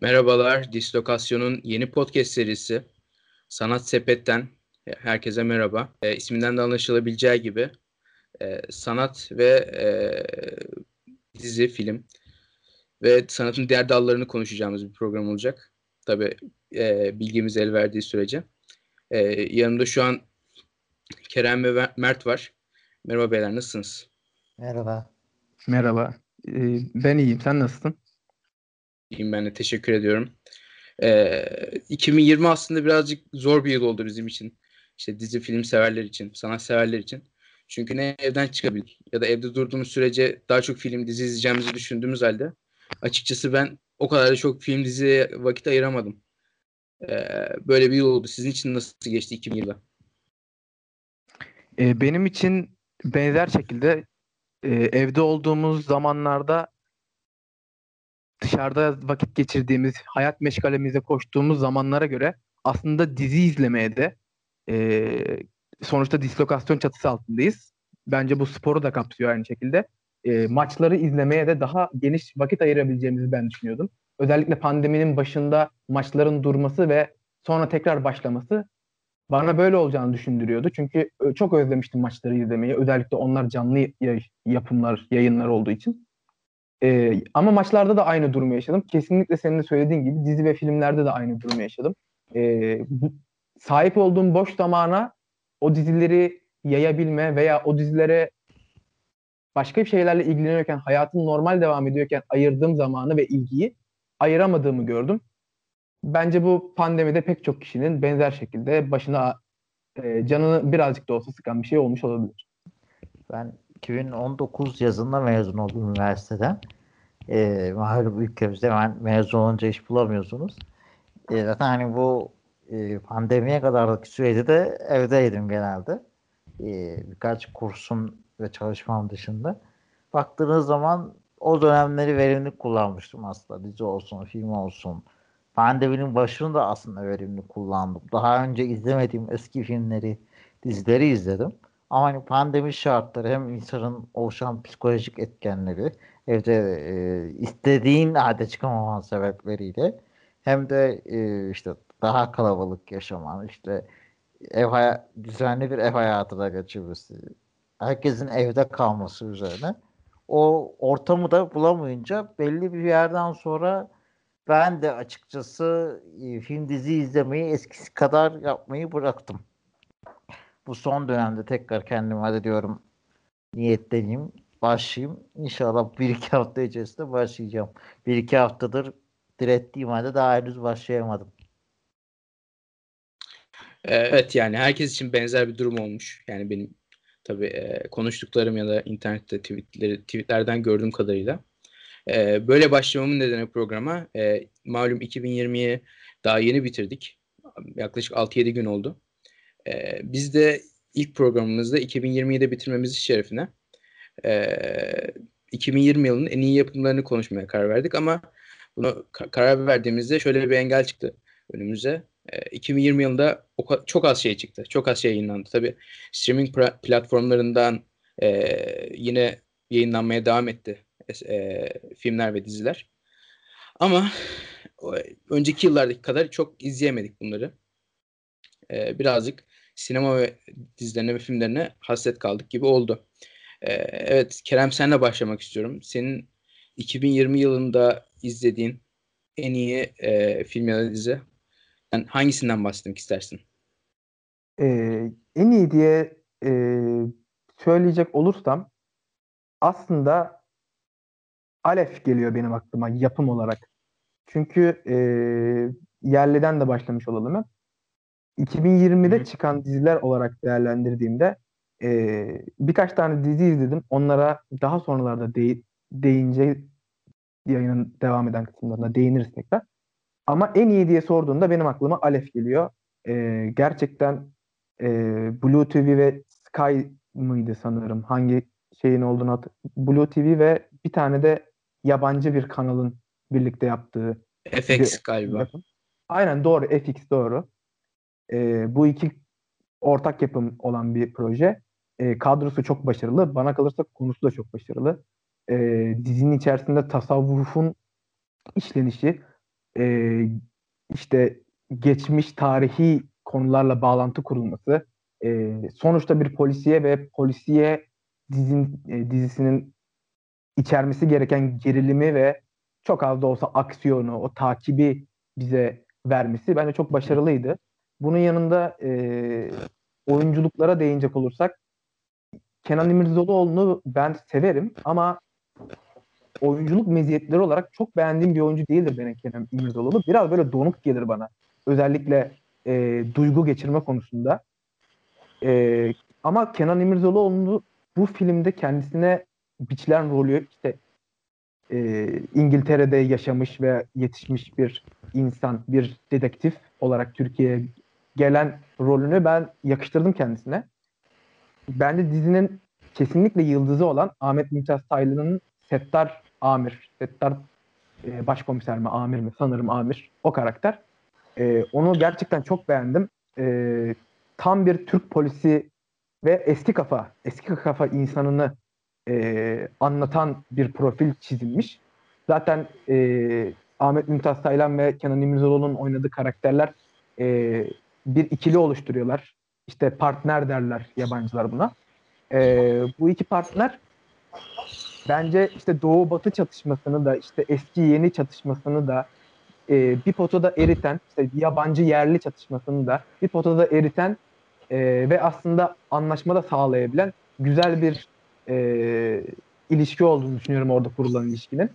Merhabalar, Dislokasyon'un yeni podcast serisi Sanat Sepet'ten herkese merhaba. E, isminden de anlaşılabileceği gibi e, sanat ve e, dizi, film ve sanatın diğer dallarını konuşacağımız bir program olacak. Tabii e, bilgimiz el verdiği sürece. E, yanımda şu an Kerem ve Mert var. Merhaba beyler, nasılsınız? Merhaba. Merhaba. Ee, ben iyiyim. Sen nasılsın? İyiyim ben de teşekkür ediyorum. Ee, 2020 aslında birazcık zor bir yıl oldu bizim için. İşte dizi film severler için, sanat severler için. Çünkü ne evden çıkabildik ya da evde durduğumuz sürece daha çok film dizi izleyeceğimizi düşündüğümüz halde açıkçası ben o kadar da çok film diziye vakit ayıramadım. Ee, böyle bir yıl oldu. Sizin için nasıl geçti 2020 yılı? Ee, benim için benzer şekilde e, evde olduğumuz zamanlarda dışarıda vakit geçirdiğimiz, hayat meşgalemize koştuğumuz zamanlara göre aslında dizi izlemeye de e, sonuçta dislokasyon çatısı altındayız. Bence bu sporu da kapsıyor aynı şekilde. E, maçları izlemeye de daha geniş vakit ayırabileceğimizi ben düşünüyordum. Özellikle pandeminin başında maçların durması ve sonra tekrar başlaması bana böyle olacağını düşündürüyordu. Çünkü çok özlemiştim maçları izlemeyi. Özellikle onlar canlı yapımlar, yayınlar olduğu için. Ee, ama maçlarda da aynı durumu yaşadım. Kesinlikle senin de söylediğin gibi dizi ve filmlerde de aynı durumu yaşadım. Ee, sahip olduğum boş zamana o dizileri yayabilme veya o dizilere başka bir şeylerle ilgileniyorken, hayatım normal devam ediyorken ayırdığım zamanı ve ilgiyi ayıramadığımı gördüm. Bence bu pandemide pek çok kişinin benzer şekilde başına e, canını birazcık da olsa sıkan bir şey olmuş olabilir. Ben 2019 yazında mezun oldum üniversiteden. E, malum ülkemizde hemen mezun olunca iş bulamıyorsunuz. E, zaten hani bu e, pandemiye kadarlık sürede de evdeydim genelde. E, birkaç kursum ve çalışmam dışında. Baktığınız zaman o dönemleri verimli kullanmıştım aslında. Dizi olsun, film olsun. Pandeminin başını da aslında verimli kullandım. Daha önce izlemediğim eski filmleri, dizileri izledim. Ama hani pandemi şartları hem insanın oluşan psikolojik etkenleri evde e, istediğin halde çıkamaman sebepleriyle hem de e, işte daha kalabalık yaşaman işte ev hay- düzenli bir ev hayatı da geçirmesi herkesin evde kalması üzerine o ortamı da bulamayınca belli bir yerden sonra ben de açıkçası film dizi izlemeyi eskisi kadar yapmayı bıraktım bu son dönemde tekrar kendime hadi diyorum niyetleneyim başlayayım. İnşallah bir iki hafta içerisinde başlayacağım. Bir iki haftadır direttiğim halde daha henüz başlayamadım. Evet yani herkes için benzer bir durum olmuş. Yani benim tabii e, konuştuklarım ya da internette tweetleri, tweetlerden gördüğüm kadarıyla. E, böyle başlamamın nedeni programa e, malum 2020'yi daha yeni bitirdik. Yaklaşık 6-7 gün oldu. E, biz de ilk programımızda 2020'de bitirmemiz şerefine e, 2020 yılının en iyi yapımlarını konuşmaya karar verdik ama bunu karar verdiğimizde şöyle bir engel çıktı önümüze. E, 2020 yılında o, çok az şey çıktı. Çok az şey yayınlandı. Tabii streaming platformlarından yine yayınlanmaya devam etti filmler ve diziler. Ama önceki yıllardaki kadar çok izleyemedik bunları. Birazcık sinema ve dizilerine ve filmlerine hasret kaldık gibi oldu. Ee, evet Kerem senle başlamak istiyorum. Senin 2020 yılında izlediğin en iyi e, film ya da dizi yani hangisinden bahsetmek istersin? Ee, en iyi diye e, söyleyecek olursam aslında Alef geliyor benim aklıma yapım olarak. Çünkü e, yerliden de başlamış olalım hep. 2020'de çıkan diziler olarak değerlendirdiğimde e, birkaç tane dizi izledim. Onlara daha sonralarda de, değince yayının devam eden kısımlarına değiniriz tekrar. Ama en iyi diye sorduğunda benim aklıma Alef geliyor. E, gerçekten e, Blue TV ve Sky mıydı sanırım? Hangi şeyin olduğunu hat Blue TV ve bir tane de yabancı bir kanalın birlikte yaptığı FX bir, galiba. Yapım. Aynen doğru FX doğru. E, bu iki ortak yapım olan bir proje. E, kadrosu çok başarılı. Bana kalırsa konusu da çok başarılı. E, dizinin içerisinde tasavvufun işlenişi, e, işte geçmiş tarihi konularla bağlantı kurulması, e, sonuçta bir polisiye ve polisiye dizin, e, dizisinin içermesi gereken gerilimi ve çok az da olsa aksiyonu, o takibi bize vermesi bence çok başarılıydı. Bunun yanında e, oyunculuklara değinecek olursak Kenan İmirzalıoğlu'nu ben severim ama oyunculuk meziyetleri olarak çok beğendiğim bir oyuncu değildir benim Kenan İmirzalıoğlu. Biraz böyle donuk gelir bana. Özellikle e, duygu geçirme konusunda. E, ama Kenan İmirzalıoğlu bu filmde kendisine biçilen rolü işte e, İngiltere'de yaşamış ve yetişmiş bir insan, bir dedektif olarak Türkiye'ye gelen rolünü ben yakıştırdım kendisine. Bence dizinin kesinlikle yıldızı olan Ahmet Mümtaz Taylan'ın Settar Amir, Settar e, başkomiser mi, amir mi? Sanırım amir. O karakter. E, onu gerçekten çok beğendim. E, tam bir Türk polisi ve eski kafa, eski kafa insanını e, anlatan bir profil çizilmiş. Zaten e, Ahmet Mümtaz Taylan ve Kenan İmirzalıoğlu'nun oynadığı karakterler e, bir ikili oluşturuyorlar. İşte partner derler yabancılar buna. E, bu iki partner bence işte Doğu Batı çatışmasını da işte eski yeni çatışmasını da e, bir potada eriten işte yabancı yerli çatışmasını da bir potada eriten e, ve aslında anlaşma da sağlayabilen güzel bir e, ilişki olduğunu düşünüyorum orada kurulan ilişkinin.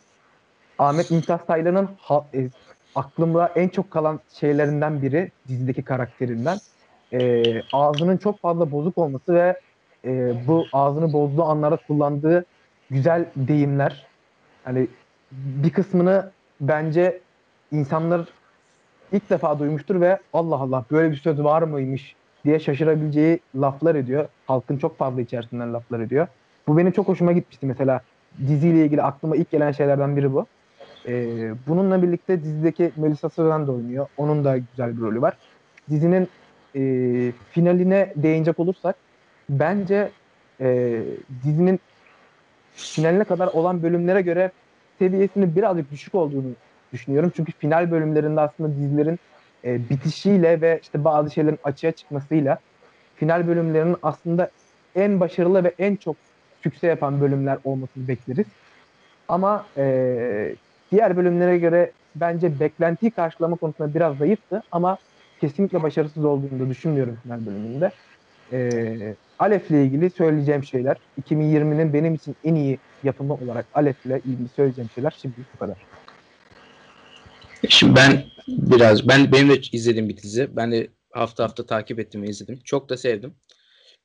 Ahmet Mümtaz Taylan'ın e, aklımda en çok kalan şeylerinden biri dizideki karakterinden e, ağzının çok fazla bozuk olması ve e, bu ağzını bozduğu anlarda kullandığı güzel deyimler. Hani bir kısmını bence insanlar ilk defa duymuştur ve Allah Allah böyle bir söz var mıymış diye şaşırabileceği laflar ediyor. Halkın çok fazla içerisinden laflar ediyor. Bu benim çok hoşuma gitmişti mesela. Diziyle ilgili aklıma ilk gelen şeylerden biri bu. Ee, bununla birlikte dizideki Melisa Sözen de oynuyor. Onun da güzel bir rolü var. Dizinin e, finaline değinecek olursak bence e, dizinin finaline kadar olan bölümlere göre seviyesinin birazcık düşük olduğunu düşünüyorum. Çünkü final bölümlerinde aslında dizilerin e, bitişiyle ve işte bazı şeylerin açığa çıkmasıyla final bölümlerinin aslında en başarılı ve en çok sükse yapan bölümler olmasını bekleriz. Ama e, diğer bölümlere göre bence beklentiyi karşılama konusunda biraz zayıftı ama kesinlikle başarısız olduğunu da düşünmüyorum final bölümünde. E, Alef'le ilgili söyleyeceğim şeyler 2020'nin benim için en iyi yapımı olarak Alef'le ilgili söyleyeceğim şeyler şimdi bu kadar. Şimdi ben biraz ben benim de izlediğim bir dizi. Ben de hafta hafta takip ettim ve izledim. Çok da sevdim.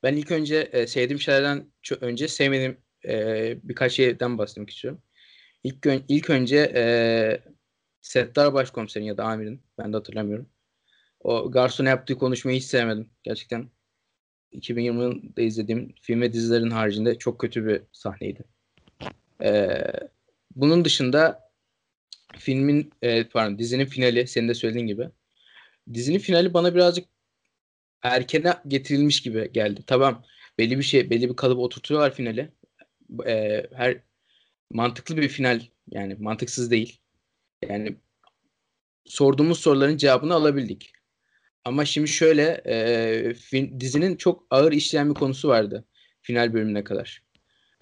Ben ilk önce e, sevdiğim şeylerden önce sevmediğim e, birkaç şeyden bahsetmek istiyorum. İlk, ilk önce e, Settar Başkomiserin ya da amirin ben de hatırlamıyorum. O garsona yaptığı konuşmayı hiç sevmedim. Gerçekten 2020'de izlediğim film ve dizilerin haricinde çok kötü bir sahneydi. Ee, bunun dışında filmin e, pardon dizinin finali senin de söylediğin gibi. Dizinin finali bana birazcık erkene getirilmiş gibi geldi. Tamam belli bir şey belli bir kalıp oturtuyorlar finali. Ee, her mantıklı bir final yani mantıksız değil. Yani sorduğumuz soruların cevabını alabildik. Ama şimdi şöyle e, fin, dizinin çok ağır işleyen bir konusu vardı final bölümüne kadar.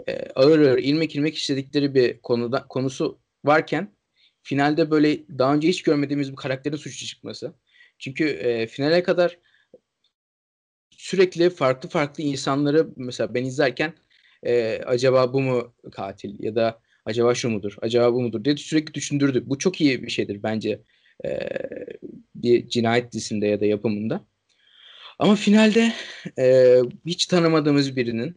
E, ağır ağır ilmek ilmek işledikleri bir konuda konusu varken finalde böyle daha önce hiç görmediğimiz bir karakterin suçlu çıkması. Çünkü e, finale kadar sürekli farklı farklı insanları mesela ben izlerken e, acaba bu mu katil ya da acaba şu mudur, acaba bu mudur diye sürekli düşündürdü. Bu çok iyi bir şeydir bence e, bir cinayet dizisinde ya da yapımında. Ama finalde e, hiç tanımadığımız birinin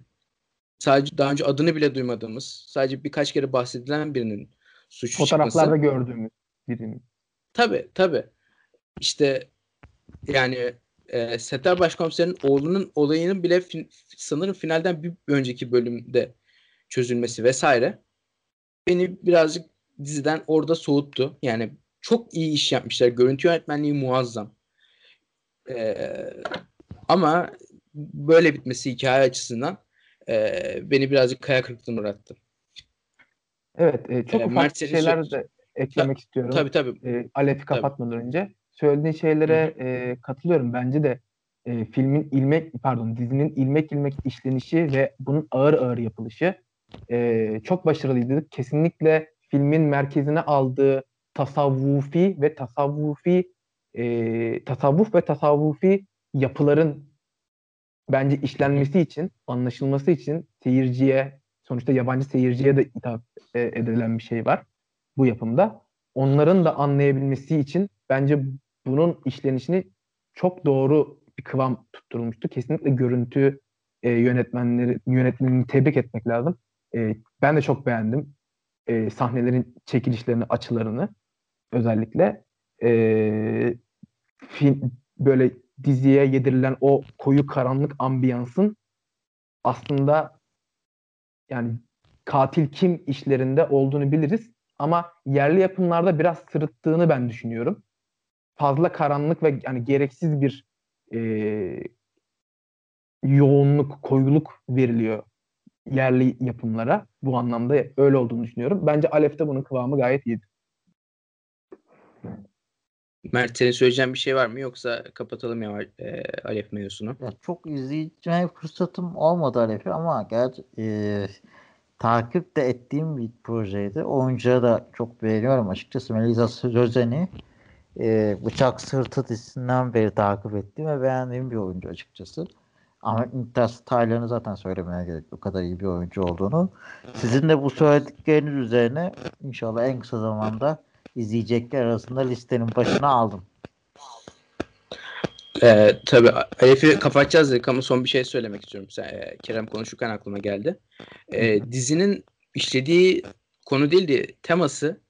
sadece daha önce adını bile duymadığımız sadece birkaç kere bahsedilen birinin suçu Fotoğraflarda çıkması. gördüğümüz birinin. Tabii tabii. İşte yani e, Settar Başkomiser'in oğlunun olayının bile fin, sanırım finalden bir önceki bölümde çözülmesi vesaire beni birazcık diziden orada soğuttu. Yani çok iyi iş yapmışlar. Görüntü yönetmenliği muazzam. Ee, ama böyle bitmesi hikaye açısından e, beni birazcık kaya kırıklığına uğrattı. Evet, e, çok Ee, ufak senin şeyler de eklemek Ta- istiyorum. Tabii tabii. E, Alef'i kapatmadan tabii. önce. Söylediğin şeylere e, katılıyorum. Bence de e, filmin ilmek pardon dizinin ilmek ilmek işlenişi ve bunun ağır ağır yapılışı e, çok başarılıydı. Kesinlikle filmin merkezine aldığı tasavvufi ve tasavvufi e, tasavvuf ve tasavvufi yapıların bence işlenmesi için, anlaşılması için seyirciye, sonuçta yabancı seyirciye de hitap e, edilen bir şey var bu yapımda. Onların da anlayabilmesi için bence bunun işlenişini çok doğru bir kıvam tutturulmuştu. Kesinlikle görüntü e, yönetmenleri yönetmenini tebrik etmek lazım. E, ben de çok beğendim e, sahnelerin çekilişlerini, açılarını özellikle. E, film, böyle diziye yedirilen o koyu karanlık ambiyansın aslında yani katil kim işlerinde olduğunu biliriz ama yerli yapımlarda biraz sırıttığını ben düşünüyorum. Fazla karanlık ve yani gereksiz bir e, yoğunluk, koyuluk veriliyor yerli yapımlara. Bu anlamda öyle olduğunu düşünüyorum. Bence Alef'te bunun kıvamı gayet iyiydi. Mert senin söyleyeceğin bir şey var mı yoksa kapatalım ya e, Alef mevzusunu. Ya çok izleyeceğim fırsatım olmadı Alef'i ama ger e, takip de ettiğim bir projeydi. Oyuncuya da çok beğeniyorum açıkçası. Melisa Sözen'i e, Bıçak Sırtı dizisinden beri takip ettiğim ve beğendiğim bir oyuncu açıkçası. Ama Intas Taylan'ı zaten söylemeye gerek o kadar iyi bir oyuncu olduğunu. Sizin de bu söyledikleriniz üzerine inşallah en kısa zamanda izleyecekler arasında listenin başına aldım. Ee, tabii Alef'i kapatacağız dedik ama son bir şey söylemek istiyorum. Sen, e, Kerem konuşurken aklıma geldi. E, dizinin işlediği konu değil de teması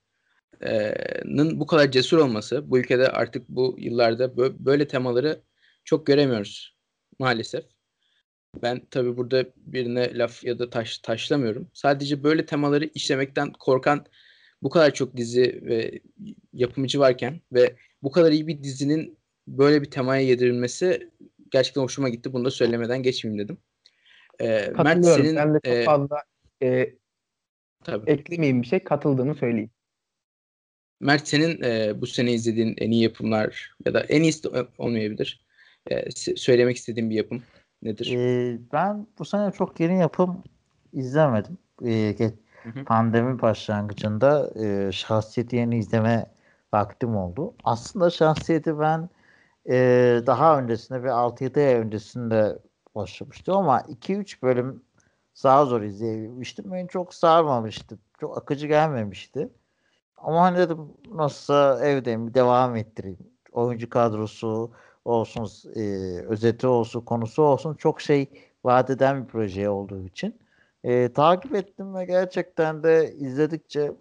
bu kadar cesur olması bu ülkede artık bu yıllarda böyle temaları çok göremiyoruz maalesef. Ben tabii burada birine laf ya da taş taşlamıyorum. Sadece böyle temaları işlemekten korkan bu kadar çok dizi ve yapımcı varken ve bu kadar iyi bir dizinin böyle bir temaya yedirilmesi gerçekten hoşuma gitti. Bunu da söylemeden geçmeyeyim dedim. Ee, Mert senin ben de çok e, fazla e, tabii. eklemeyeyim bir şey katıldığımı söyleyeyim. Mert senin e, bu sene izlediğin en iyi yapımlar ya da en iyisi olmayabilir. E, söylemek istediğin bir yapım nedir? Ee, ben bu sene çok yeni yapım izlemedim. Ee, Pandemi başlangıcında e, şahsiyeti yeni izleme vaktim oldu. Aslında şahsiyeti ben e, daha öncesinde bir 6-7 ay öncesinde başlamıştım ama 2-3 bölüm zar zor izleyebilmiştim. Beni çok sarmamıştı. Çok akıcı gelmemişti. Ama hani dedim nasılsa evdeyim devam ettireyim. Oyuncu kadrosu olsun, e, özeti olsun, konusu olsun çok şey vaat eden bir proje olduğu için e, takip ettim ve gerçekten de izledikçe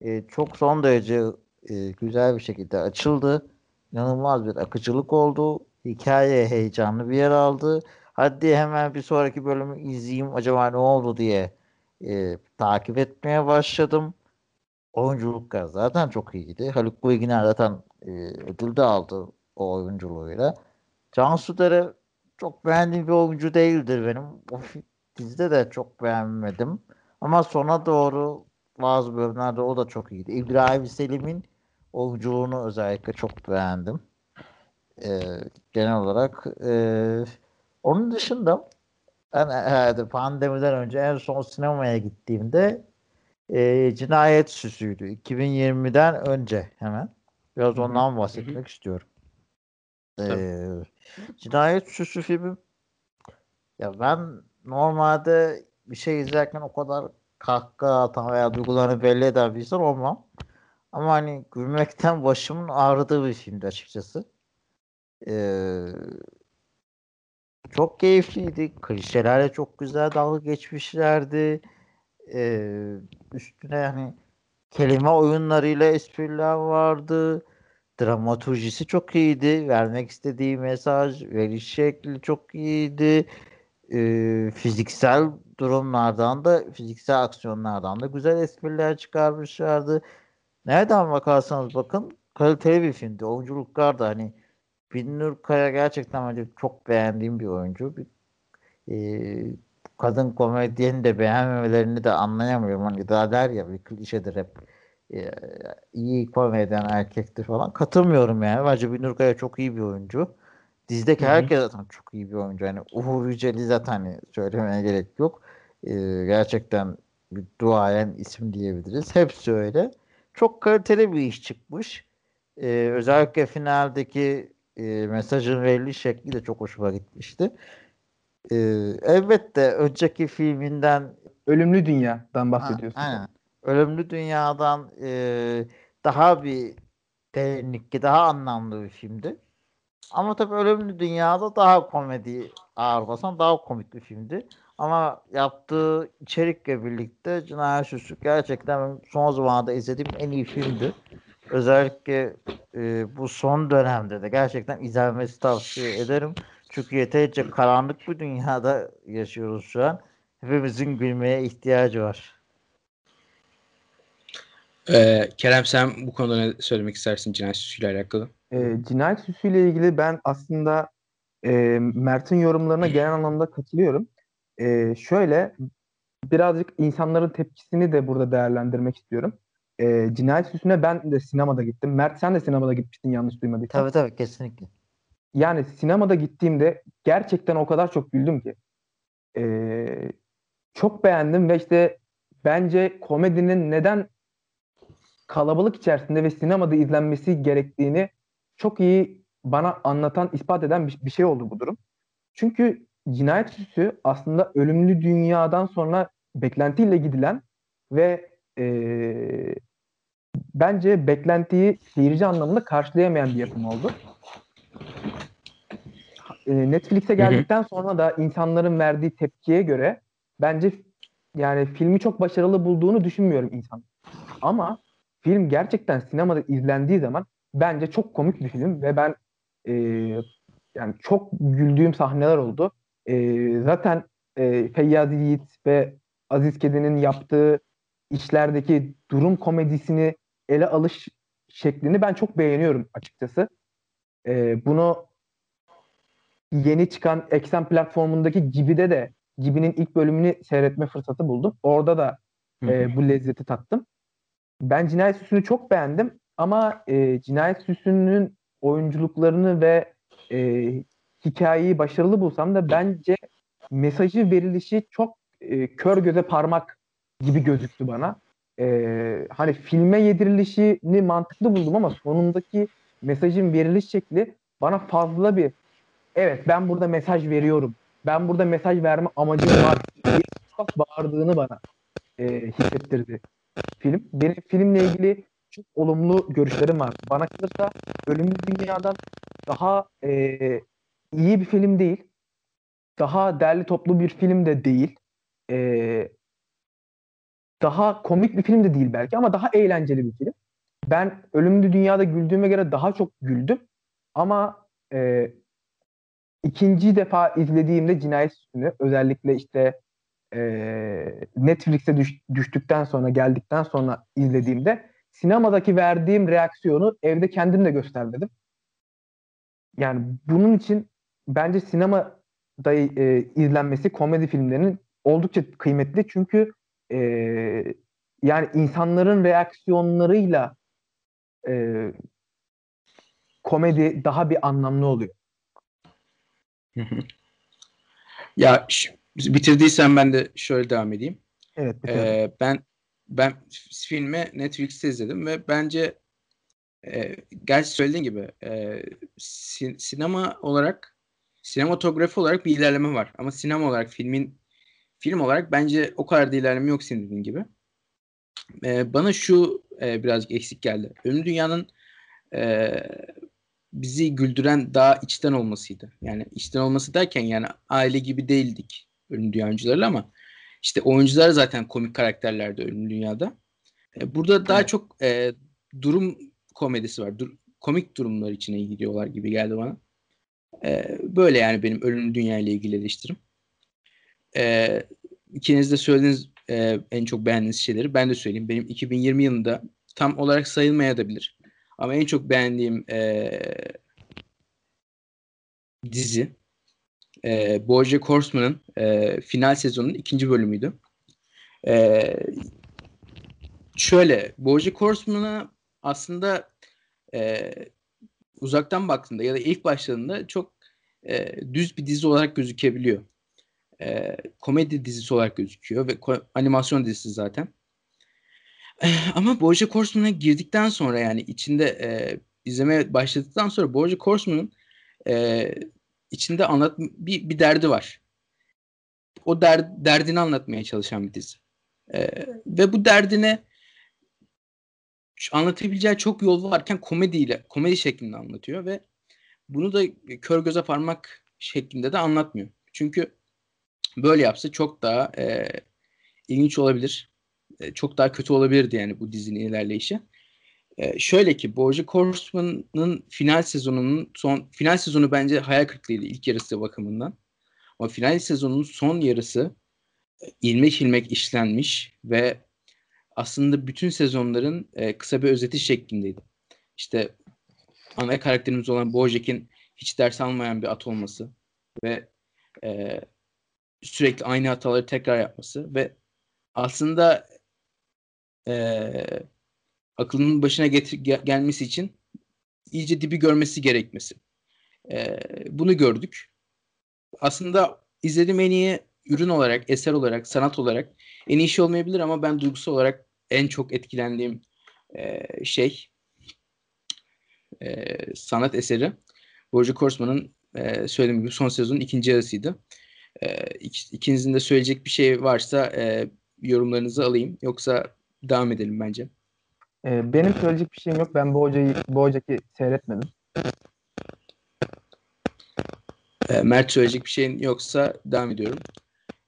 e, çok son derece e, güzel bir şekilde açıldı. İnanılmaz bir akıcılık oldu. Hikaye heyecanlı bir yer aldı. Hadi hemen bir sonraki bölümü izleyeyim acaba ne oldu diye e, takip etmeye başladım. Oyunculuklar zaten çok iyiydi. Haluk Bilginer zaten e, ödül de aldı o oyunculuğuyla. Cansu Dere çok beğendiğim bir oyuncu değildir benim. O dizide de çok beğenmedim. Ama sona doğru bazı bölümlerde o da çok iyiydi. İbrahim Selim'in oyunculuğunu özellikle çok beğendim. Ee, genel olarak. Ee, onun dışında ben herhalde pandemiden önce en son sinemaya gittiğimde e, Cinayet Süsü'ydü. 2020'den önce hemen. Biraz ondan bahsetmek Hı-hı. istiyorum. Ee, Cinayet Süsü filmi ya ben normalde bir şey izlerken o kadar kahkaha atan veya duygularını belli eden bir insan olmam. Ama hani gülmekten başımın ağrıdığı bir filmdi açıkçası. Ee, çok keyifliydi. Klişelerle çok güzel dalga geçmişlerdi. Ee, üstüne hani kelime oyunlarıyla espriler vardı. Dramaturjisi çok iyiydi. Vermek istediği mesaj, veriş şekli çok iyiydi e, fiziksel durumlardan da fiziksel aksiyonlardan da güzel espriler çıkarmışlardı. Nereden bakarsanız bakın kaliteli bir filmdi. Oyunculuklar da hani Binnur Kaya gerçekten çok beğendiğim bir oyuncu. Bir, e, kadın komedyeni de beğenmemelerini de anlayamıyorum. Hani daha der ya bir klişedir hep. e, iyi komedyen erkektir falan. Katılmıyorum yani. Bence Binur Kaya çok iyi bir oyuncu. Dizdeki Hı-hı. herkes zaten çok iyi bir oyuncu. Yani Uğur Yücel'i zaten hani söylemeye gerek yok. Ee, gerçekten bir duayen isim diyebiliriz. Hepsi öyle. Çok kaliteli bir iş çıkmış. Ee, özellikle finaldeki e, mesajın veriliş şekli de çok hoşuma gitmişti. Ee, elbette önceki filminden Ölümlü Dünya'dan bahsediyorsun. Ha, aynen. Ölümlü Dünya'dan e, daha bir derinlikli, daha anlamlı bir filmdi. Ama tabii Ölümlü Dünya'da daha komedi ağır basan, daha komik bir filmdi. Ama yaptığı içerikle birlikte Cinayet Süsü gerçekten son zamanlarda izlediğim en iyi filmdi. Özellikle e, bu son dönemde de gerçekten izlenmesi tavsiye ederim. Çünkü yeterince karanlık bir dünyada yaşıyoruz şu an. Hepimizin gülmeye ihtiyacı var. Ee, Kerem sen bu konuda ne söylemek istersin cinayet süsüyle alakalı? E, cinayet süsüyle ilgili ben aslında e, Mert'in yorumlarına genel anlamda katılıyorum. E, şöyle birazcık insanların tepkisini de burada değerlendirmek istiyorum. E, cinayet süsüne ben de sinemada gittim. Mert sen de sinemada gitmiştin yanlış duymadıysam. Tabii tabii kesinlikle. Yani sinemada gittiğimde gerçekten o kadar çok güldüm ki. E, çok beğendim ve işte bence komedinin neden kalabalık içerisinde ve sinemada izlenmesi gerektiğini çok iyi bana anlatan, ispat eden bir, bir şey oldu bu durum. Çünkü cinayet süsü aslında ölümlü dünyadan sonra beklentiyle gidilen ve e, bence beklentiyi seyirci anlamında karşılayamayan bir yapım oldu. E, Netflix'e geldikten sonra da insanların verdiği tepkiye göre bence yani filmi çok başarılı bulduğunu düşünmüyorum insan. Ama film gerçekten sinemada izlendiği zaman bence çok komik bir film ve ben e, yani çok güldüğüm sahneler oldu. E, zaten e, Feyyaz Yiğit ve Aziz Kedi'nin yaptığı işlerdeki durum komedisini ele alış şeklini ben çok beğeniyorum açıkçası. E, bunu yeni çıkan Eksen platformundaki Gibi'de de Gibi'nin ilk bölümünü seyretme fırsatı buldum. Orada da e, bu lezzeti tattım. Ben Cinayet Süsü'nü çok beğendim ama e, Cinayet Süsü'nün oyunculuklarını ve e, hikayeyi başarılı bulsam da bence mesajı verilişi çok e, kör göze parmak gibi gözüktü bana. E, hani filme yedirilişini mantıklı buldum ama sonundaki mesajın veriliş şekli bana fazla bir evet ben burada mesaj veriyorum. Ben burada mesaj verme amacım var. Bak bağırdığını bana e, hissettirdi film. Benim filmle ilgili çok olumlu görüşlerim var. Bana kalırsa Ölümlü Dünya'dan daha e, iyi bir film değil. Daha derli toplu bir film de değil. E, daha komik bir film de değil belki ama daha eğlenceli bir film. Ben Ölümlü Dünya'da güldüğüme göre daha çok güldüm. Ama e, ikinci defa izlediğimde Cinayet Süsü'nü özellikle işte e, Netflix'e düş, düştükten sonra geldikten sonra izlediğimde sinemadaki verdiğim reaksiyonu evde kendim de göstermedim. Yani bunun için bence sinemada e, izlenmesi komedi filmlerinin oldukça kıymetli çünkü e, yani insanların reaksiyonlarıyla e, komedi daha bir anlamlı oluyor. Ya bitirdiysen ben de şöyle devam edeyim. Evet. Ee, ben ben filmi Netflix'te izledim ve bence e, gerçi söylediğin gibi e, sin- sinema olarak sinematografi olarak bir ilerleme var. Ama sinema olarak filmin film olarak bence o kadar da ilerleme yok senin dediğin gibi. E, bana şu e, birazcık eksik geldi. Ölüm Dünya'nın e, bizi güldüren daha içten olmasıydı. Yani içten olması derken yani aile gibi değildik Ölüm Dünya oyuncularıyla ama işte oyuncular zaten komik karakterlerdi Ölüm Dünya'da. E, burada daha evet. çok e, durum komedisi var. Dur, komik durumlar içine gidiyorlar gibi geldi bana. E, böyle yani benim Ölüm Dünya ile ilgili eleştirim. E, ikiniz de söylediğiniz e, en çok beğendiğiniz şeyleri ben de söyleyeyim. Benim 2020 yılında tam olarak sayılmayabilir. Ama en çok beğendiğim e, dizi e, Bojack Horseman'ın e, final sezonunun ikinci bölümüydü. E, şöyle BoJack Horseman'a aslında e, uzaktan baktığında ya da ilk başladığında çok e, düz bir dizi olarak gözükebiliyor. E, komedi dizisi olarak gözüküyor ve ko- animasyon dizisi zaten. Ama BoJack Horseman'a girdikten sonra yani içinde e, izlemeye başladıktan sonra BoJack Horseman'ın e, içinde anlat bir, bir derdi var. O der, derdini anlatmaya çalışan bir dizi. E, ve bu derdine anlatabileceği çok yol varken komediyle, komedi şeklinde anlatıyor ve bunu da kör göze parmak şeklinde de anlatmıyor. Çünkü böyle yapsa çok daha e, ilginç olabilir. E, çok daha kötü olabilirdi yani bu dizinin ilerleyişi. E, şöyle ki BoJack Horseman'ın final sezonunun son final sezonu bence hayal kırıklığıydı ilk yarısı bakımından. Ama final sezonunun son yarısı ilmek ilmek işlenmiş ve aslında bütün sezonların e, kısa bir özeti şeklindeydi. İşte ana karakterimiz olan Bojack'in hiç ders almayan bir at olması ve e, sürekli aynı hataları tekrar yapması ve aslında e, aklının başına getir, gel, gelmesi için iyice dibi görmesi gerekmesi. E, bunu gördük. Aslında izlediğim en iyi ürün olarak, eser olarak, sanat olarak en iyi şey olmayabilir ama ben duygusal olarak en çok etkilendiğim e, şey e, sanat eseri Bojack Horseman'ın e, söylediğim gibi son sezonun ikinci yarısıydı. E, ik, ikinizin de söyleyecek bir şey varsa e, yorumlarınızı alayım. Yoksa devam edelim bence. E, benim söyleyecek bir şeyim yok. Ben Bojack'i Bojack'i seyretmedim. E, Mert söyleyecek bir şeyin yoksa devam ediyorum.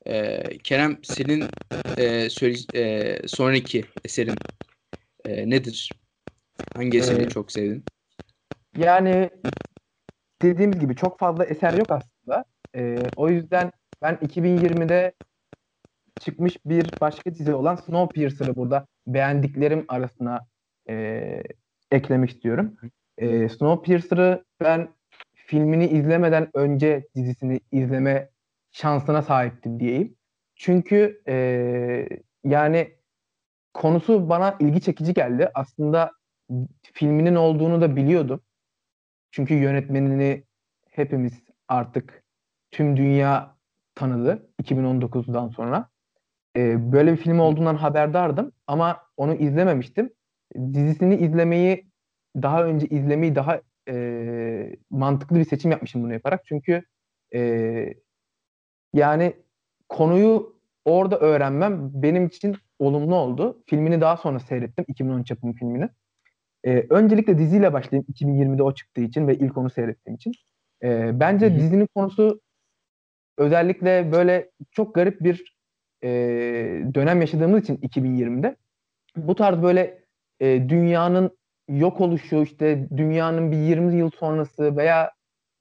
E, Kerem senin e, söyle, e, sonraki eserin e, nedir? Hangi eseri ee, çok sevdin? Yani dediğimiz gibi çok fazla eser yok aslında. E, o yüzden ben 2020'de çıkmış bir başka dizi olan Snowpiercer'ı burada beğendiklerim arasına e, eklemek istiyorum. E, Snowpiercer'ı ben filmini izlemeden önce dizisini izleme şansına sahiptim diyeyim. Çünkü e, yani konusu bana ilgi çekici geldi. Aslında filminin olduğunu da biliyordum. Çünkü yönetmenini hepimiz artık tüm dünya tanıdı 2019'dan sonra. E, böyle bir film olduğundan haberdardım ama onu izlememiştim. Dizisini izlemeyi daha önce izlemeyi daha e, mantıklı bir seçim yapmışım bunu yaparak. Çünkü e, yani konuyu orada öğrenmem benim için olumlu oldu. Filmini daha sonra seyrettim. 2013 yapımı filmini. Ee, öncelikle diziyle başlayayım. 2020'de o çıktığı için ve ilk onu seyrettiğim için. Ee, bence Hı-hı. dizinin konusu özellikle böyle çok garip bir e, dönem yaşadığımız için 2020'de bu tarz böyle e, dünyanın yok oluşu işte dünyanın bir 20 yıl sonrası veya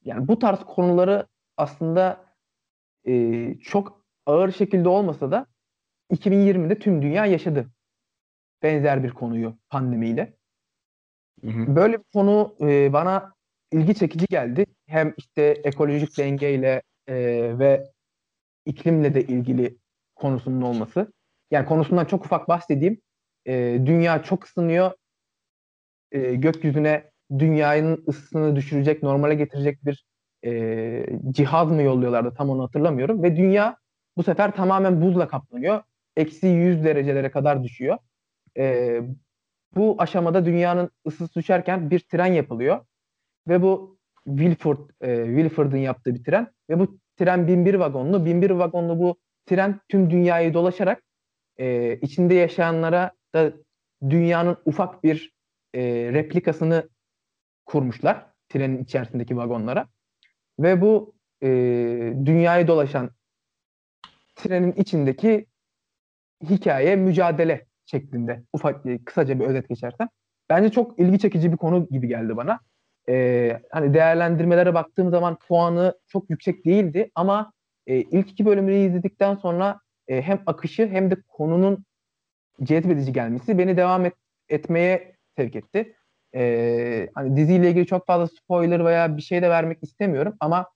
yani bu tarz konuları aslında e, çok ağır şekilde olmasa da 2020'de tüm dünya yaşadı. Benzer bir konuyu pandemiyle. Hı hı. Böyle bir konu e, bana ilgi çekici geldi. Hem işte ekolojik dengeyle e, ve iklimle de ilgili konusunun olması. Yani konusundan çok ufak bahsedeyim. E, dünya çok ısınıyor. E, gökyüzüne dünyanın ısısını düşürecek, normale getirecek bir e, cihaz mı yolluyorlardı tam onu hatırlamıyorum. Ve dünya bu sefer tamamen buzla kaplanıyor. Eksi 100 derecelere kadar düşüyor. E, bu aşamada dünyanın ısısı düşerken bir tren yapılıyor. Ve bu Wilford, e, Wilford'ın yaptığı bir tren. Ve bu tren 1001 vagonlu. 1001 vagonlu bu tren tüm dünyayı dolaşarak e, içinde yaşayanlara da dünyanın ufak bir e, replikasını kurmuşlar. Trenin içerisindeki vagonlara. Ve bu e, dünyayı dolaşan trenin içindeki hikaye, mücadele şeklinde ufak kısaca bir özet geçersem. Bence çok ilgi çekici bir konu gibi geldi bana. Ee, hani değerlendirmelere baktığım zaman puanı çok yüksek değildi ama e, ilk iki bölümünü izledikten sonra e, hem akışı hem de konunun cezbedici gelmesi beni devam et, etmeye sevk etti. Ee, hani diziyle ilgili çok fazla spoiler veya bir şey de vermek istemiyorum ama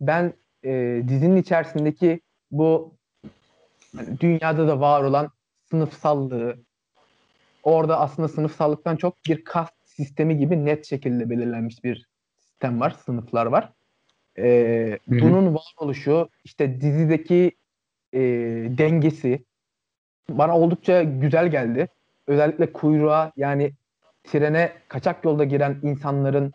ben e, dizinin içerisindeki bu hani dünyada da var olan sınıfsallığı orada aslında sınıfsallıktan çok bir kast sistemi gibi net şekilde belirlenmiş bir sistem var, sınıflar var. Ee, bunun varoluşu, işte dizideki e, dengesi bana oldukça güzel geldi. Özellikle kuyruğa yani trene kaçak yolda giren insanların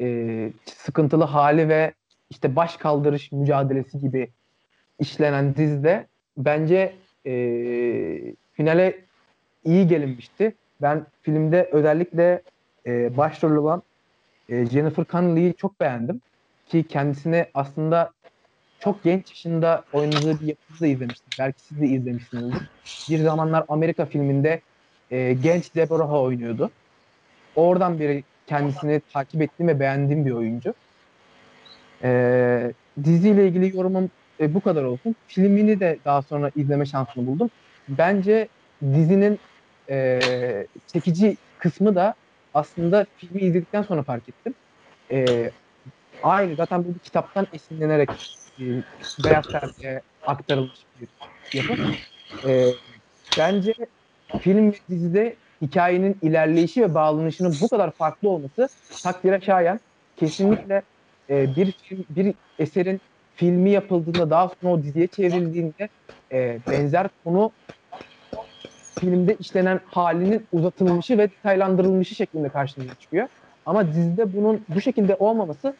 e, sıkıntılı hali ve işte baş kaldırış mücadelesi gibi işlenen dizide bence e, finale iyi gelinmişti. Ben filmde özellikle e, başrol olan e, Jennifer Connelly'yi çok beğendim. Ki kendisini aslında çok genç yaşında oynadığı bir yapıda izlemiştim. Belki siz de izlemişsinizdir. Bir zamanlar Amerika filminde e, genç Deborah oynuyordu. Oradan beri kendisini takip ettiğim ve beğendiğim bir oyuncu. E, diziyle ilgili yorumum e, bu kadar olsun. Filmini de daha sonra izleme şansını buldum. Bence dizinin e, çekici kısmı da aslında filmi izledikten sonra fark ettim. E, aynı zaten bu bir kitaptan esinlenerek e, beyaz perdeye aktarılmış bir yapı. E, bence film ve dizide hikayenin ilerleyişi ve bağlanışının bu kadar farklı olması takdire şayan. Kesinlikle e, bir film, bir eserin filmi yapıldığında daha sonra o diziye çevrildiğinde e, benzer konu filmde işlenen halinin uzatılmışı ve detaylandırılmışı şeklinde karşımıza çıkıyor. Ama dizide bunun bu şekilde olmaması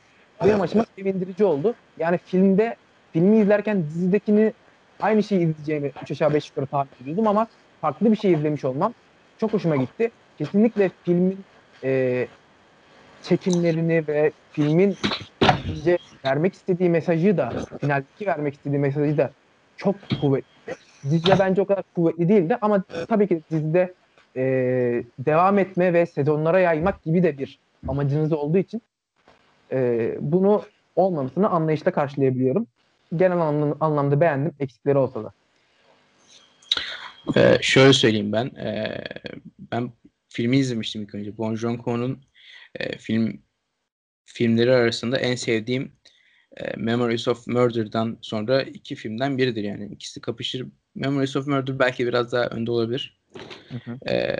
benim açıma sevindirici oldu. Yani filmde filmi izlerken dizidekini aynı şeyi izleyeceğimi 3 aşağı 5 yukarı tahmin ediyordum ama farklı bir şey izlemiş olmam çok hoşuma gitti. Kesinlikle filmin e, çekimlerini ve filmin bence vermek istediği mesajı da finaldeki vermek istediği mesajı da çok kuvvetli. Dizide bence o kadar kuvvetli değildi ama tabii ki dizide e, devam etme ve sezonlara yaymak gibi de bir amacınız olduğu için e, bunu olmamasını anlayışla karşılayabiliyorum. Genel anlamda, anlamda beğendim eksikleri olsa da. Ee, şöyle söyleyeyim ben. Ee, ben filmi izlemiştim ilk önce. Bon Joon-ho'nun e, film filmleri arasında en sevdiğim e, Memories of Murder'dan sonra iki filmden biridir yani. ikisi kapışır. Memories of Murder belki biraz daha önde olabilir. Hı hı. E,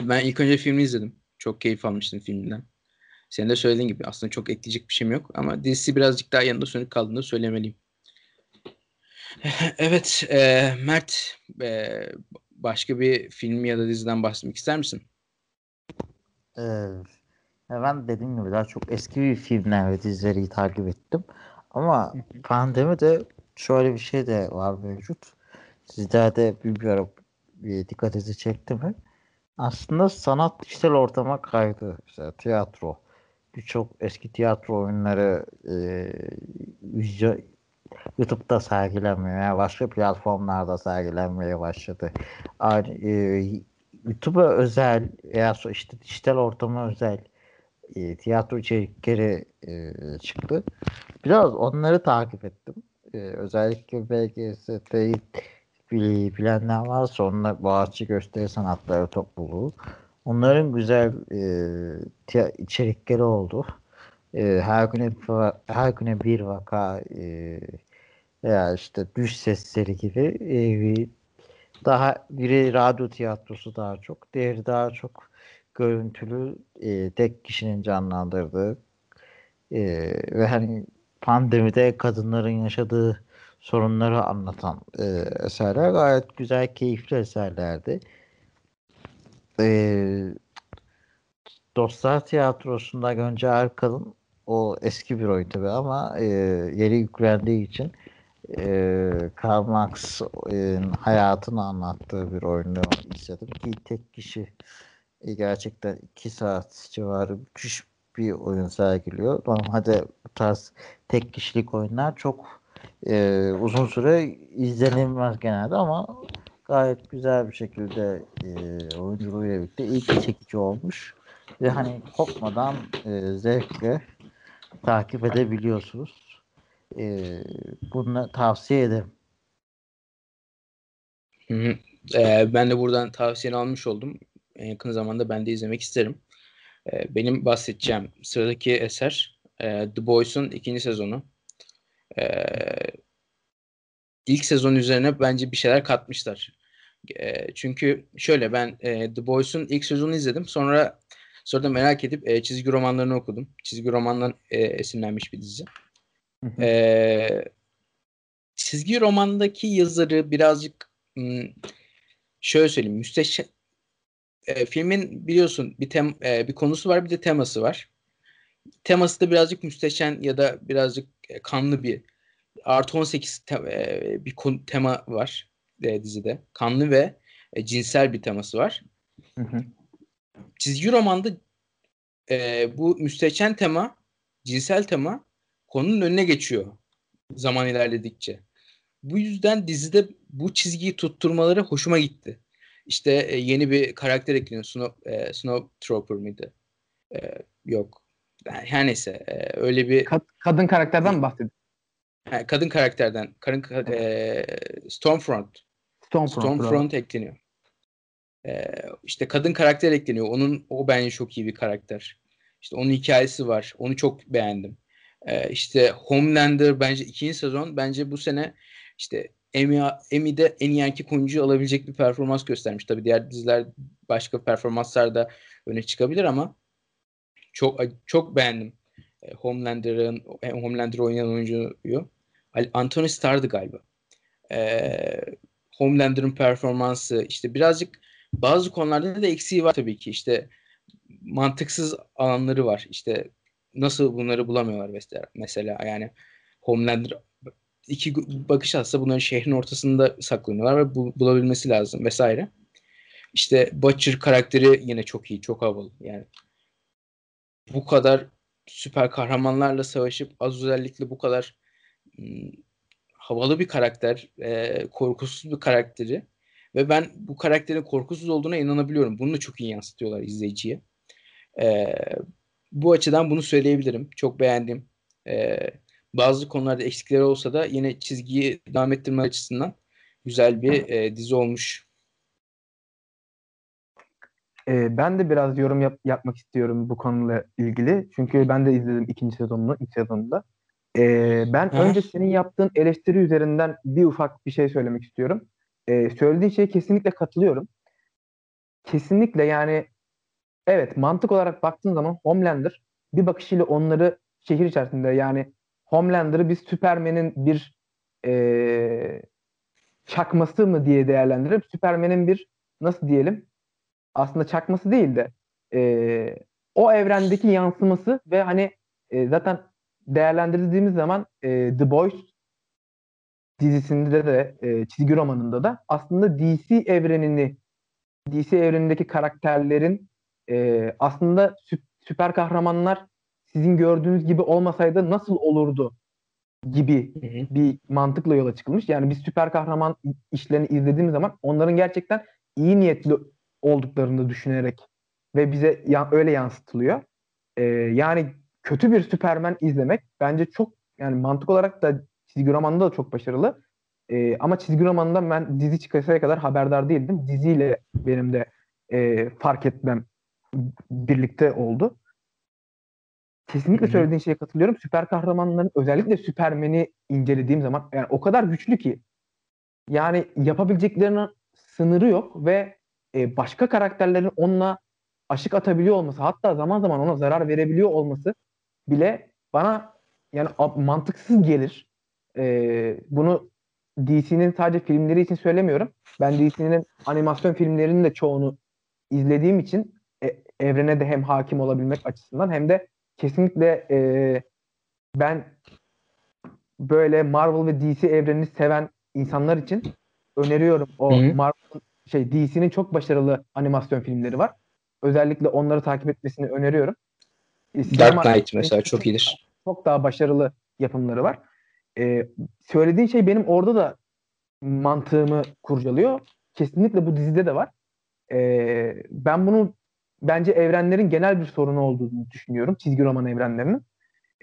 ben ilk önce filmi izledim. Çok keyif almıştım filmden. Senin de söylediğin gibi aslında çok ekleyecek bir şeyim yok ama dizisi birazcık daha yanında sönük kaldığını söylemeliyim. Evet, e, Mert e, başka bir film ya da diziden bahsetmek ister misin? Evet. Ben dediğim gibi daha çok eski bir filmler ve dizileri takip ettim. Ama pandemi de şöyle bir şey de var mevcut. Sizlerde bir, bir ara bir dikkatinizi çekti mi? Aslında sanat dijital ortama kaydı. İşte tiyatro. Birçok eski tiyatro oyunları e, YouTube'da sergilenmeye, yani başka platformlarda sergilenmeye başladı. Aynı, e, YouTube'a özel veya işte dijital ortama özel e, tiyatro içerikleri e, çıktı. Biraz onları takip ettim. E, özellikle BGST'yi bilenler varsa onlar Boğaziçi Gösteri Sanatları Topluluğu. Onların güzel e, içerikleri oldu. E, her güne her güne bir vaka e, veya işte düş sesleri gibi e, daha biri radyo tiyatrosu daha çok, diğeri daha çok görüntülü e, tek kişinin canlandırdığı e, ve hani pandemide kadınların yaşadığı sorunları anlatan e, eserler gayet güzel, keyifli eserlerdi. E, Dostlar Tiyatrosu'nda Gönce Erkal'ın o eski bir oyun tabi ama e, yeri yüklendiği için e, Karl Marx'ın hayatını anlattığı bir oyunu izledim ki tek kişi e, gerçekten 2 saat civarı müthiş bir oyun sergiliyor. Normalde bu tarz tek kişilik oyunlar çok e, uzun süre izlenilmez genelde ama gayet güzel bir şekilde e, oyunculuğuyla birlikte ilk çekici olmuş ve hani kopmadan e, zevkle takip edebiliyorsunuz. E, bunu tavsiye ederim. Hı hı. Ee, ben de buradan tavsiyeni almış oldum en yakın zamanda ben de izlemek isterim. E, benim bahsedeceğim sıradaki eser e, The Boys'un ikinci sezonu. E, ilk sezon üzerine bence bir şeyler katmışlar. E, çünkü şöyle ben e, The Boys'un ilk sezonunu izledim. Sonra sonra da merak edip e, çizgi romanlarını okudum. Çizgi romandan e, esinlenmiş bir dizi. E, çizgi romandaki yazarı birazcık hmm, şöyle söyleyeyim. Müsteşem e, filmin biliyorsun bir tem e, bir konusu var bir de teması var. Teması da birazcık müsteşen ya da birazcık e, kanlı bir artı 18 te, e, bir konu, tema var e, dizide. Kanlı ve e, cinsel bir teması var. Hı hı. Çizgi romanda e, bu müstehcen tema, cinsel tema konunun önüne geçiyor zaman ilerledikçe. Bu yüzden dizide bu çizgiyi tutturmaları hoşuma gitti. İşte e, yeni bir karakter ekleniyor. Snow, e, Snow Trooper mıydı? E, yok. Her neyse. E, öyle bir... Kad- kadın karakterden mi bahsediyorsun? kadın karakterden. Kadın, e, Stormfront. Stormfront, Stormfront ekleniyor. E, işte kadın karakter ekleniyor. Onun o bence çok iyi bir karakter. İşte onun hikayesi var. Onu çok beğendim. E, işte Homelander bence ikinci sezon bence bu sene işte Emmy, Emmy'de en iyi erkek oyuncu alabilecek bir performans göstermiş. Tabii diğer diziler başka performanslar da öne çıkabilir ama çok çok beğendim. E, Homelander'ın e, Homelander oynayan oyuncuyu. Anthony Starr'dı galiba. Ee, Homelander'ın performansı işte birazcık bazı konularda da eksiği var tabii ki. İşte mantıksız alanları var. İşte nasıl bunları bulamıyorlar mesela. Mesela yani Homelander iki bakış atsa bunların şehrin ortasında saklanıyorlar ve bu, bulabilmesi lazım vesaire. İşte Butcher karakteri yine çok iyi, çok havalı. Yani bu kadar süper kahramanlarla savaşıp az özellikle bu kadar havalı bir karakter, e, korkusuz bir karakteri ve ben bu karakterin korkusuz olduğuna inanabiliyorum. Bunu da çok iyi yansıtıyorlar izleyiciye. E, bu açıdan bunu söyleyebilirim. Çok beğendim. E, bazı konularda eksikleri olsa da yine çizgiyi devam ettirme açısından güzel bir e, dizi olmuş. E, ben de biraz yorum yap- yapmak istiyorum bu konuyla ilgili. Çünkü ben de izledim ikinci sezonunu, ilk sezonunda. E, ben Hı. önce senin yaptığın eleştiri üzerinden bir ufak bir şey söylemek istiyorum. E, söylediğin şeye kesinlikle katılıyorum. Kesinlikle yani evet mantık olarak baktığın zaman Homelander bir bakışıyla onları şehir içerisinde yani Homelander'ı biz Superman'in bir e, çakması mı diye değerlendirip Superman'in bir nasıl diyelim aslında çakması değil de e, o evrendeki yansıması ve hani e, zaten değerlendirdiğimiz zaman e, The Boys dizisinde de e, çizgi romanında da aslında DC evrenini DC evrenindeki karakterlerin e, aslında sü- süper kahramanlar sizin gördüğünüz gibi olmasaydı nasıl olurdu gibi bir mantıkla yola çıkılmış. Yani biz süper kahraman işlerini izlediğimiz zaman onların gerçekten iyi niyetli olduklarını düşünerek ve bize ya, öyle yansıtılıyor. Ee, yani kötü bir Süpermen izlemek bence çok yani mantık olarak da çizgi romanda da çok başarılı. Ee, ama çizgi romanında ben dizi çıkasaya kadar haberdar değildim. Diziyle benim de e, fark etmem birlikte oldu. Kesinlikle Hı-hı. söylediğin şeye katılıyorum. Süper kahramanların özellikle Süpermen'i incelediğim zaman yani o kadar güçlü ki yani yapabileceklerinin sınırı yok ve e, başka karakterlerin onunla aşık atabiliyor olması hatta zaman zaman ona zarar verebiliyor olması bile bana yani mantıksız gelir. E, bunu DC'nin sadece filmleri için söylemiyorum. Ben DC'nin animasyon filmlerinin de çoğunu izlediğim için e, evrene de hem hakim olabilmek açısından hem de kesinlikle e, ben böyle Marvel ve DC evrenini seven insanlar için öneriyorum. O. Marvel şey DC'nin çok başarılı animasyon filmleri var. Özellikle onları takip etmesini öneriyorum. Dark Knight mesela çok, iyidir. Çok daha başarılı yapımları var. Ee, söylediğin şey benim orada da mantığımı kurcalıyor. Kesinlikle bu dizide de var. Ee, ben bunu bence evrenlerin genel bir sorunu olduğunu düşünüyorum. Çizgi roman evrenlerinin.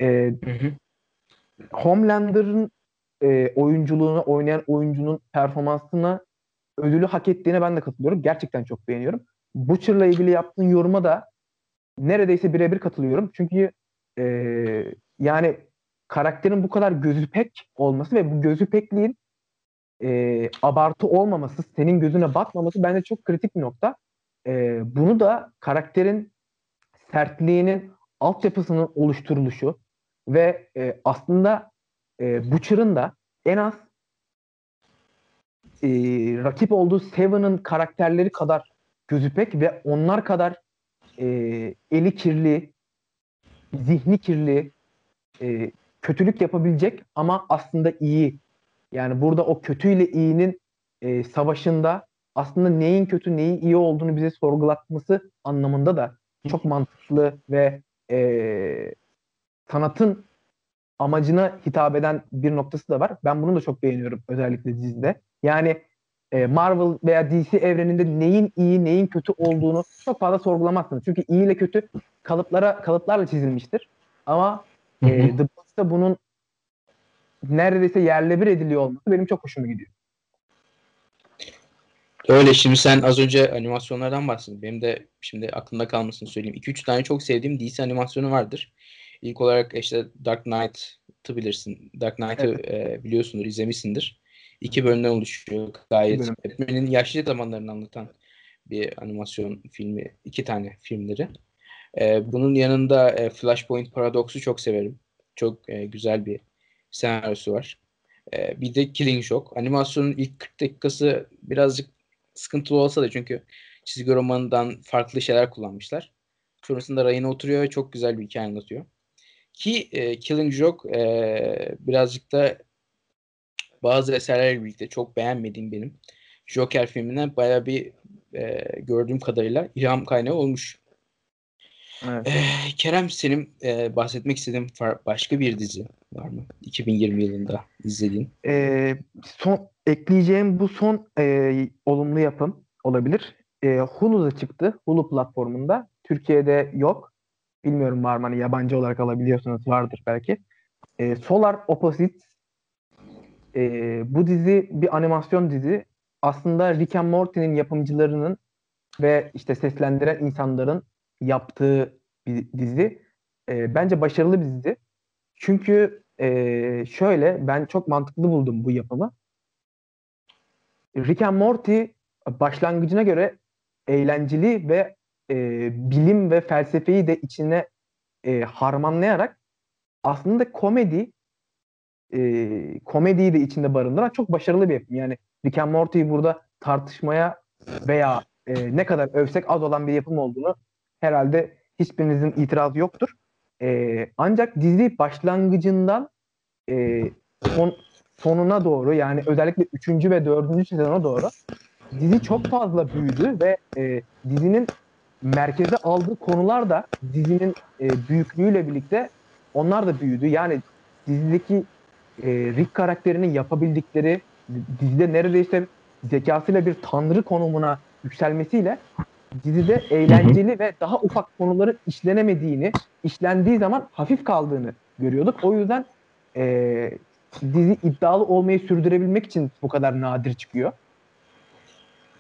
E, Homelander'ın e, oyunculuğuna oynayan oyuncunun performansına ödülü hak ettiğine ben de katılıyorum. Gerçekten çok beğeniyorum. Butcher'la ilgili yaptığın yoruma da neredeyse birebir katılıyorum. Çünkü e, yani karakterin bu kadar gözü pek olması ve bu gözü pekliğin e, abartı olmaması, senin gözüne batmaması bence çok kritik bir nokta. E, bunu da karakterin sertliğinin altyapısının oluşturuluşu ve e, aslında e, Butcher'ın da en az e, rakip olduğu Seven'ın karakterleri kadar gözüpek ve onlar kadar e, eli kirli, zihni kirli, e, kötülük yapabilecek ama aslında iyi. Yani burada o kötüyle iyinin e, savaşında aslında neyin kötü neyin iyi olduğunu bize sorgulatması anlamında da çok mantıklı ve e, sanatın amacına hitap eden bir noktası da var. Ben bunu da çok beğeniyorum özellikle dizide. Yani e, Marvel veya DC evreninde neyin iyi neyin kötü olduğunu çok fazla sorgulamazsınız. Çünkü iyi ile kötü kalıplara kalıplarla çizilmiştir. Ama e, The Boys'ta bunun neredeyse yerle bir ediliyor olması benim çok hoşuma gidiyor. Öyle şimdi sen az önce animasyonlardan bahsettin. Benim de şimdi aklımda kalmasını söyleyeyim. 2-3 tane çok sevdiğim DC animasyonu vardır. İlk olarak işte Dark Knight'ı bilirsin. Dark Knight'ı evet. e, biliyorsundur, izlemişsindir. İki bölümden oluşuyor. Gayet Batman'in yaşlı zamanlarını anlatan bir animasyon filmi. iki tane filmleri. E, bunun yanında e, Flashpoint Paradox'u çok severim. Çok e, güzel bir senaryosu var. E, bir de Killing Shock. Animasyonun ilk 40 dakikası birazcık sıkıntılı olsa da çünkü çizgi romanından farklı şeyler kullanmışlar. Sonrasında rayına oturuyor ve çok güzel bir hikaye anlatıyor. Ki e, Killing Joke e, birazcık da bazı eserlerle birlikte çok beğenmediğim benim Joker filminden baya bir e, gördüğüm kadarıyla ilham kaynağı olmuş. Evet. Ee, Kerem senin e, bahsetmek istediğin başka bir dizi var mı? 2020 yılında izlediğin. Ee, son ekleyeceğim bu son e, olumlu yapım olabilir. E, Hulu'da çıktı. Hulu platformunda. Türkiye'de yok. Bilmiyorum var mı hani yabancı olarak alabiliyorsunuz vardır belki. E, Solar Opposites e, bu dizi bir animasyon dizi. Aslında Rick and Morty'nin yapımcılarının ve işte seslendiren insanların yaptığı bir dizi. E, bence başarılı bir dizi. Çünkü e, şöyle ben çok mantıklı buldum bu yapımı. Rick and Morty başlangıcına göre eğlenceli ve e, bilim ve felsefeyi de içine e, harmanlayarak aslında komedi e, komediyi de içinde barındıran çok başarılı bir yapım. Yani Rick and Morty'yi burada tartışmaya veya e, ne kadar övsek az olan bir yapım olduğunu herhalde hiçbirinizin itirazı yoktur. E, ancak dizi başlangıcından e, son, sonuna doğru yani özellikle 3. ve 4. sezona doğru dizi çok fazla büyüdü ve e, dizinin merkeze aldığı konular da dizinin e, büyüklüğüyle birlikte onlar da büyüdü. Yani dizideki e, Rick karakterinin yapabildikleri dizide neredeyse zekasıyla bir tanrı konumuna yükselmesiyle dizide eğlenceli ve daha ufak konuların işlenemediğini, işlendiği zaman hafif kaldığını görüyorduk. O yüzden e, dizi iddialı olmayı sürdürebilmek için bu kadar nadir çıkıyor.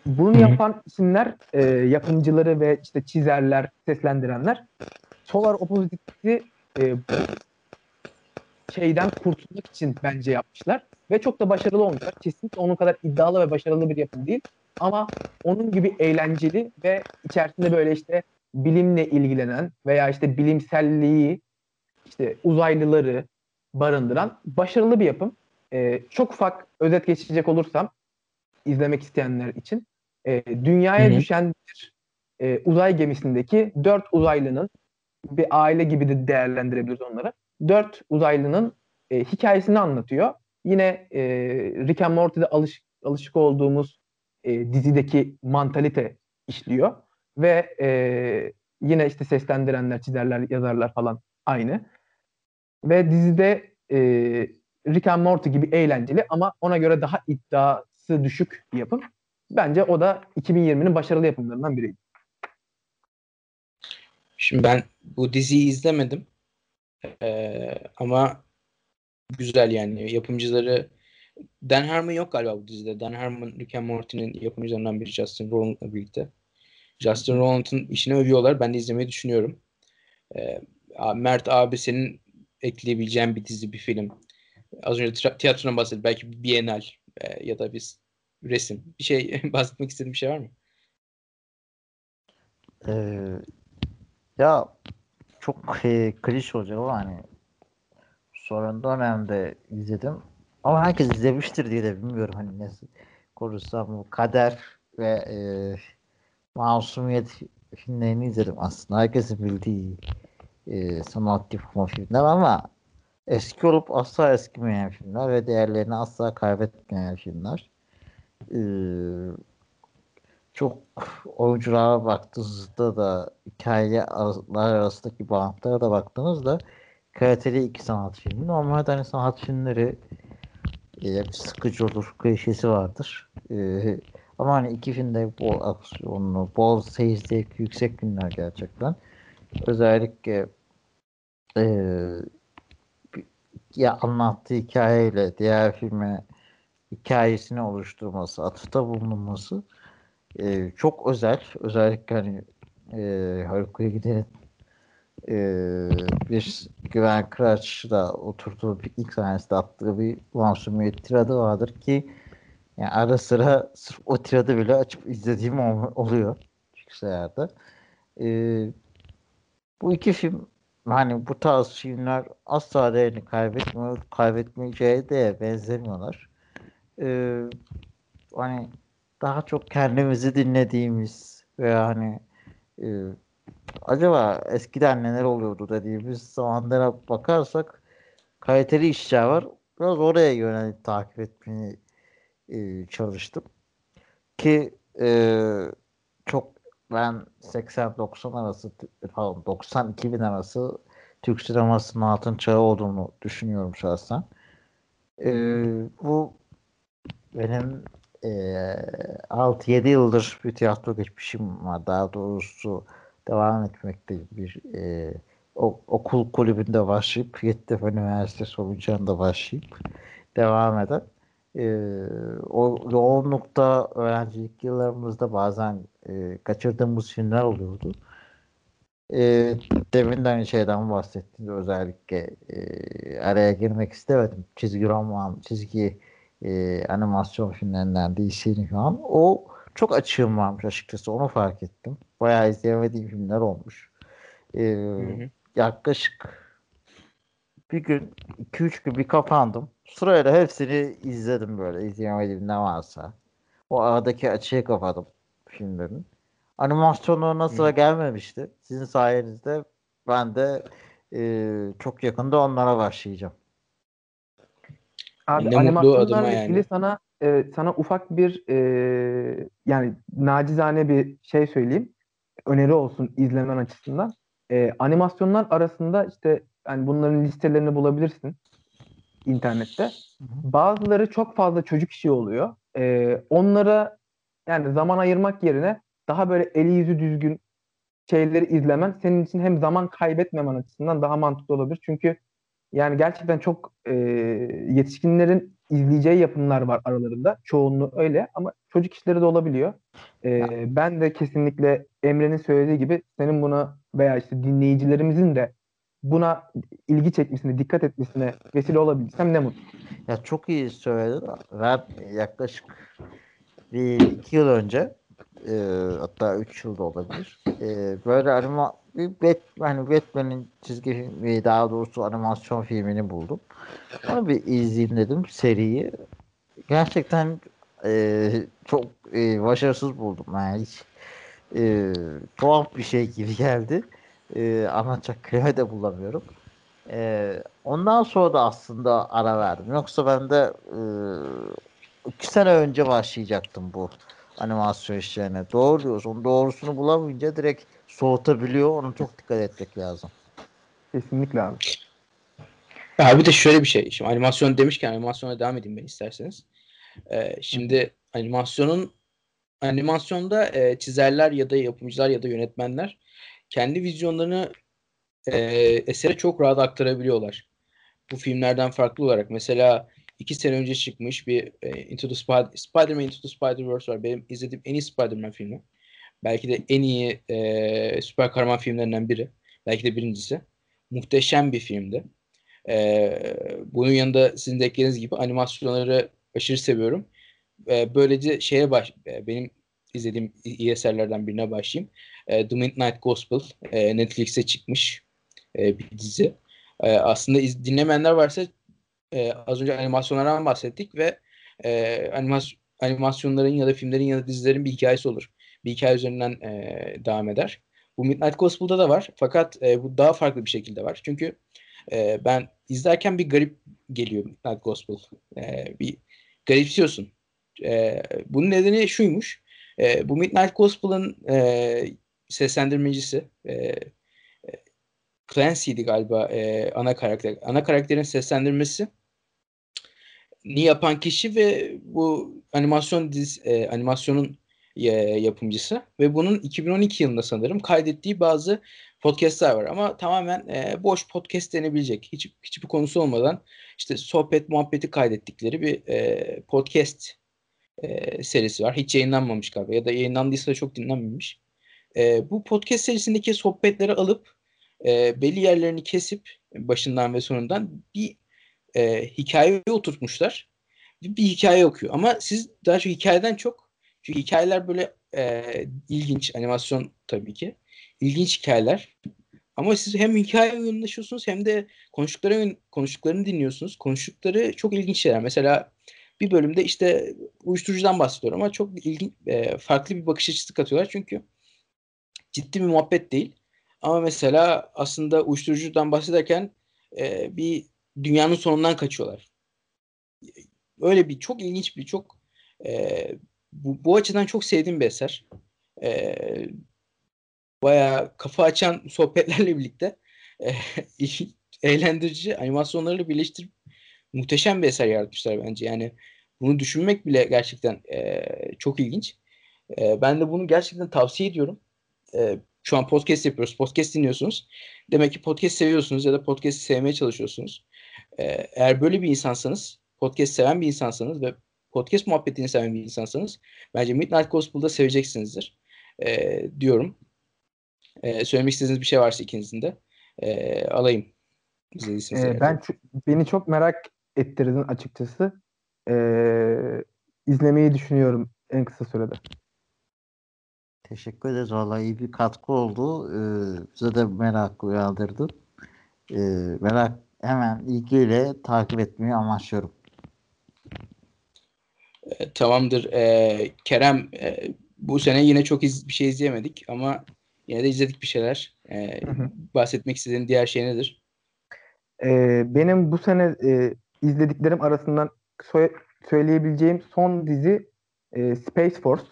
Bunu yapan isimler, e, yapımcıları ve işte çizerler, seslendirenler Solar Opposite'i e, şeyden kurtulmak için bence yapmışlar. Ve çok da başarılı olmuşlar. Kesinlikle onun kadar iddialı ve başarılı bir yapım değil. Ama onun gibi eğlenceli ve içerisinde böyle işte bilimle ilgilenen veya işte bilimselliği, işte uzaylıları barındıran başarılı bir yapım. Ee, çok ufak özet geçecek olursam izlemek isteyenler için e, dünyaya Hı-hı. düşen bir e, uzay gemisindeki dört uzaylının bir aile gibi de değerlendirebiliriz onları. Dört uzaylının e, hikayesini anlatıyor. Yine e, Rick and Morty'de alış, alışık olduğumuz e, dizideki mantalite işliyor. Ve e, yine işte seslendirenler, çizerler, yazarlar falan aynı. Ve dizide e, Rick and Morty gibi eğlenceli ama ona göre daha iddiası düşük bir yapım. Bence o da 2020'nin başarılı yapımlarından biriydi. Şimdi ben bu diziyi izlemedim. Ee, ama güzel yani. Yapımcıları Dan Harmon yok galiba bu dizide. Dan Harmon Rick and Morty'nin yapımcılarından biri Justin Roiland'la birlikte. Justin Roiland'ın işini övüyorlar. Ben de izlemeyi düşünüyorum. Ee, Mert abi senin ekleyebileceğin bir dizi, bir film. Az önce tiyatrodan bahsettik. Belki bir Bienal e, ya da bir resim. Bir şey bahsetmek istediğin bir şey var mı? Ee, ya çok e, klişe olacak ama hani son dönemde izledim. Ama herkes izlemiştir diye de bilmiyorum hani nasıl konuşsam kader ve e, masumiyet filmlerini izledim aslında. Herkesin bildiği e, sanat yapımı filmler ama eski olup asla eskimeyen filmler ve değerlerini asla kaybetmeyen filmler. E, çok oyunculara baktığınızda da hikayeler arasındaki bağıntılara da baktığınızda kaliteli iki sanat filmi. Normalde hani sanat filmleri e, sıkıcı olur, klişesi vardır. E, ama hani iki filmde bol aksiyonlu, bol seyir yüksek filmler gerçekten. Özellikle e, ya anlattığı hikayeyle diğer filme hikayesini oluşturması, atıfta bulunması e, çok özel. Özellikle hani e, Haluk Bilginer'in e, bir Güven Kıraç'la oturduğu piknik sahnesinde attığı bir masumiyet tiradı vardır ki yani ara sıra sırf o tiradı bile açıp izlediğim oluyor bilgisayarda. E, bu iki film hani bu tarz filmler asla değerini kaybetmiyor, kaybetmeyeceği de benzemiyorlar. E, hani daha çok kendimizi dinlediğimiz veya hani e, acaba eskiden neler oluyordu dediğimiz zamanlara bakarsak kaliteli işler var. Biraz oraya yönelik takip etmeye e, çalıştım. Ki e, çok ben 80-90 arası pardon 90-2000 arası Türk sinemasının altın çağı olduğunu düşünüyorum şahsen. E, bu benim e, 6-7 yıldır bir tiyatro geçmişim var. Daha doğrusu devam etmekte bir e, okul kulübünde başlayıp Yeditepe Üniversitesi sonucunda başlayıp devam eden e, o yoğunlukta öğrencilik yıllarımızda bazen e, kaçırdığımız filmler oluyordu. E, demin şeyden bahsettiniz özellikle e, araya girmek istemedim. Çizgi roman, çizgi e, animasyon filmlerinden DC'nin şu an. O çok açığım varmış açıkçası. Onu fark ettim. Bayağı izleyemediğim filmler olmuş. E, hı hı. Yaklaşık bir gün, iki üç gün bir kapandım. Sırayla hepsini izledim böyle. İzleyemediğim ne varsa. O aradaki açığı kapadım filmlerin. Animasyonlarına sıra gelmemişti. Sizin sayenizde ben de e, çok yakında onlara başlayacağım. Abi ne animasyonlarla ilgili yani. sana e, sana ufak bir e, yani nacizane bir şey söyleyeyim. Öneri olsun izlemen açısından. E, animasyonlar arasında işte yani bunların listelerini bulabilirsin internette. Bazıları çok fazla çocuk işi oluyor. E, onlara yani zaman ayırmak yerine daha böyle eli yüzü düzgün şeyleri izlemen senin için hem zaman kaybetmemen açısından daha mantıklı olabilir. Çünkü yani gerçekten çok e, yetişkinlerin izleyeceği yapımlar var aralarında. Çoğunluğu öyle ama çocuk işleri de olabiliyor. E, ben de kesinlikle Emre'nin söylediği gibi senin buna veya işte dinleyicilerimizin de buna ilgi çekmesine, dikkat etmesine vesile olabilsem ne mutlu. Ya çok iyi söyledin. Ben yaklaşık bir iki yıl önce e, hatta üç yılda olabilir. E, böyle anima Bat, hani Batman'in çizgi filmi daha doğrusu animasyon filmini buldum. Onu bir izleyeyim dedim seriyi. Gerçekten e, çok e, başarısız buldum. Yani hiç e, tuhaf bir şey gibi geldi. E, anlatacak kelime de bulamıyorum. E, ondan sonra da aslında ara verdim. Yoksa ben de e, iki sene önce başlayacaktım bu animasyon işlerine. Doğru diyorsun. Doğrusunu bulamayınca direkt soğutabiliyor. Onu çok dikkat etmek lazım. Kesinlikle abi. Ya bir de şöyle bir şey. Şimdi animasyon demişken animasyona devam edeyim ben isterseniz. Ee, şimdi animasyonun animasyonda e, çizerler ya da yapımcılar ya da yönetmenler kendi vizyonlarını e, esere çok rahat aktarabiliyorlar. Bu filmlerden farklı olarak mesela iki sene önce çıkmış bir e, Into the Spider Spider-Man Into the Spider-Verse var. Benim izlediğim en iyi Spider-Man filmi. Belki de en iyi e, süper kahraman filmlerinden biri. Belki de birincisi. Muhteşem bir filmdi. E, bunun yanında sizin de eklediğiniz gibi animasyonları aşırı seviyorum. E, böylece şeye baş, e, benim izlediğim iyi eserlerden birine başlayayım. E, The Midnight Gospel e, Netflix'e çıkmış e, bir dizi. E, aslında iz, dinlemeyenler varsa e, az önce animasyonlardan bahsettik ve e, animas animasyonların ya da filmlerin ya da dizilerin bir hikayesi olur. Bir hikaye üzerinden e, devam eder. Bu Midnight Gospel'da da var fakat e, bu daha farklı bir şekilde var. Çünkü e, ben izlerken bir garip geliyor Midnight Gospel. E, bir garipsiyorsun. E, bunun nedeni şuymuş. E, bu Midnight Gospel'ın e, seslendirmecisi e, Clancy'di galiba e, ana karakter. Ana karakterin seslendirmesi ni yapan kişi ve bu animasyon diz e, animasyonun e, yapımcısı ve bunun 2012 yılında sanırım kaydettiği bazı podcastler var ama tamamen e, boş podcast denebilecek. Hiç hiçbir konusu olmadan işte sohbet muhabbeti kaydettikleri bir e, podcast e, serisi var. Hiç yayınlanmamış galiba ya da yayınlandıysa da çok dinlenmemiş. E, bu podcast serisindeki sohbetleri alıp e, belli yerlerini kesip başından ve sonundan bir e, hikayeye oturtmuşlar. Bir, bir hikaye okuyor. Ama siz daha çok hikayeden çok çünkü hikayeler böyle e, ilginç animasyon tabii ki. ilginç hikayeler. Ama siz hem hikaye yoğunlaşıyorsunuz hem de konuştukları konuştuklarını dinliyorsunuz. Konuştukları çok ilginç şeyler. Mesela bir bölümde işte uyuşturucudan bahsediyor ama çok ilginç e, farklı bir bakış açısı katıyorlar. Çünkü ciddi bir muhabbet değil. Ama mesela aslında uyuşturucudan bahsederken e, bir dünyanın sonundan kaçıyorlar. Öyle bir çok ilginç bir çok e, bu, bu açıdan çok sevdiğim bir eser. E, bayağı kafa açan sohbetlerle birlikte e, eğlendirici animasyonlarla birleştirip muhteşem bir eser yaratmışlar bence. Yani bunu düşünmek bile gerçekten e, çok ilginç. E, ben de bunu gerçekten tavsiye ediyorum. E, şu an podcast yapıyoruz. Podcast dinliyorsunuz. Demek ki podcast seviyorsunuz ya da podcast sevmeye çalışıyorsunuz. Ee, eğer böyle bir insansanız, podcast seven bir insansanız ve podcast muhabbetini seven bir insansanız bence Midnight Gospel'da seveceksinizdir ee, diyorum. Ee, söylemek istediğiniz bir şey varsa ikinizin de ee, alayım. Ee, ben beni çok merak ettirdin açıkçası. Ee, izlemeyi düşünüyorum en kısa sürede. Teşekkür ederiz. Vallahi iyi bir katkı oldu. Ee, bize de merak uyandırdı. Ee, merak hemen ilgiyle takip etmeyi amaçlıyorum. E, tamamdır. E, Kerem e, bu sene yine çok iz, bir şey izleyemedik ama yine de izledik bir şeyler. E, hı hı. Bahsetmek istediğin diğer şey nedir? E, benim bu sene e, izlediklerim arasından so- söyleyebileceğim son dizi e, Space Force.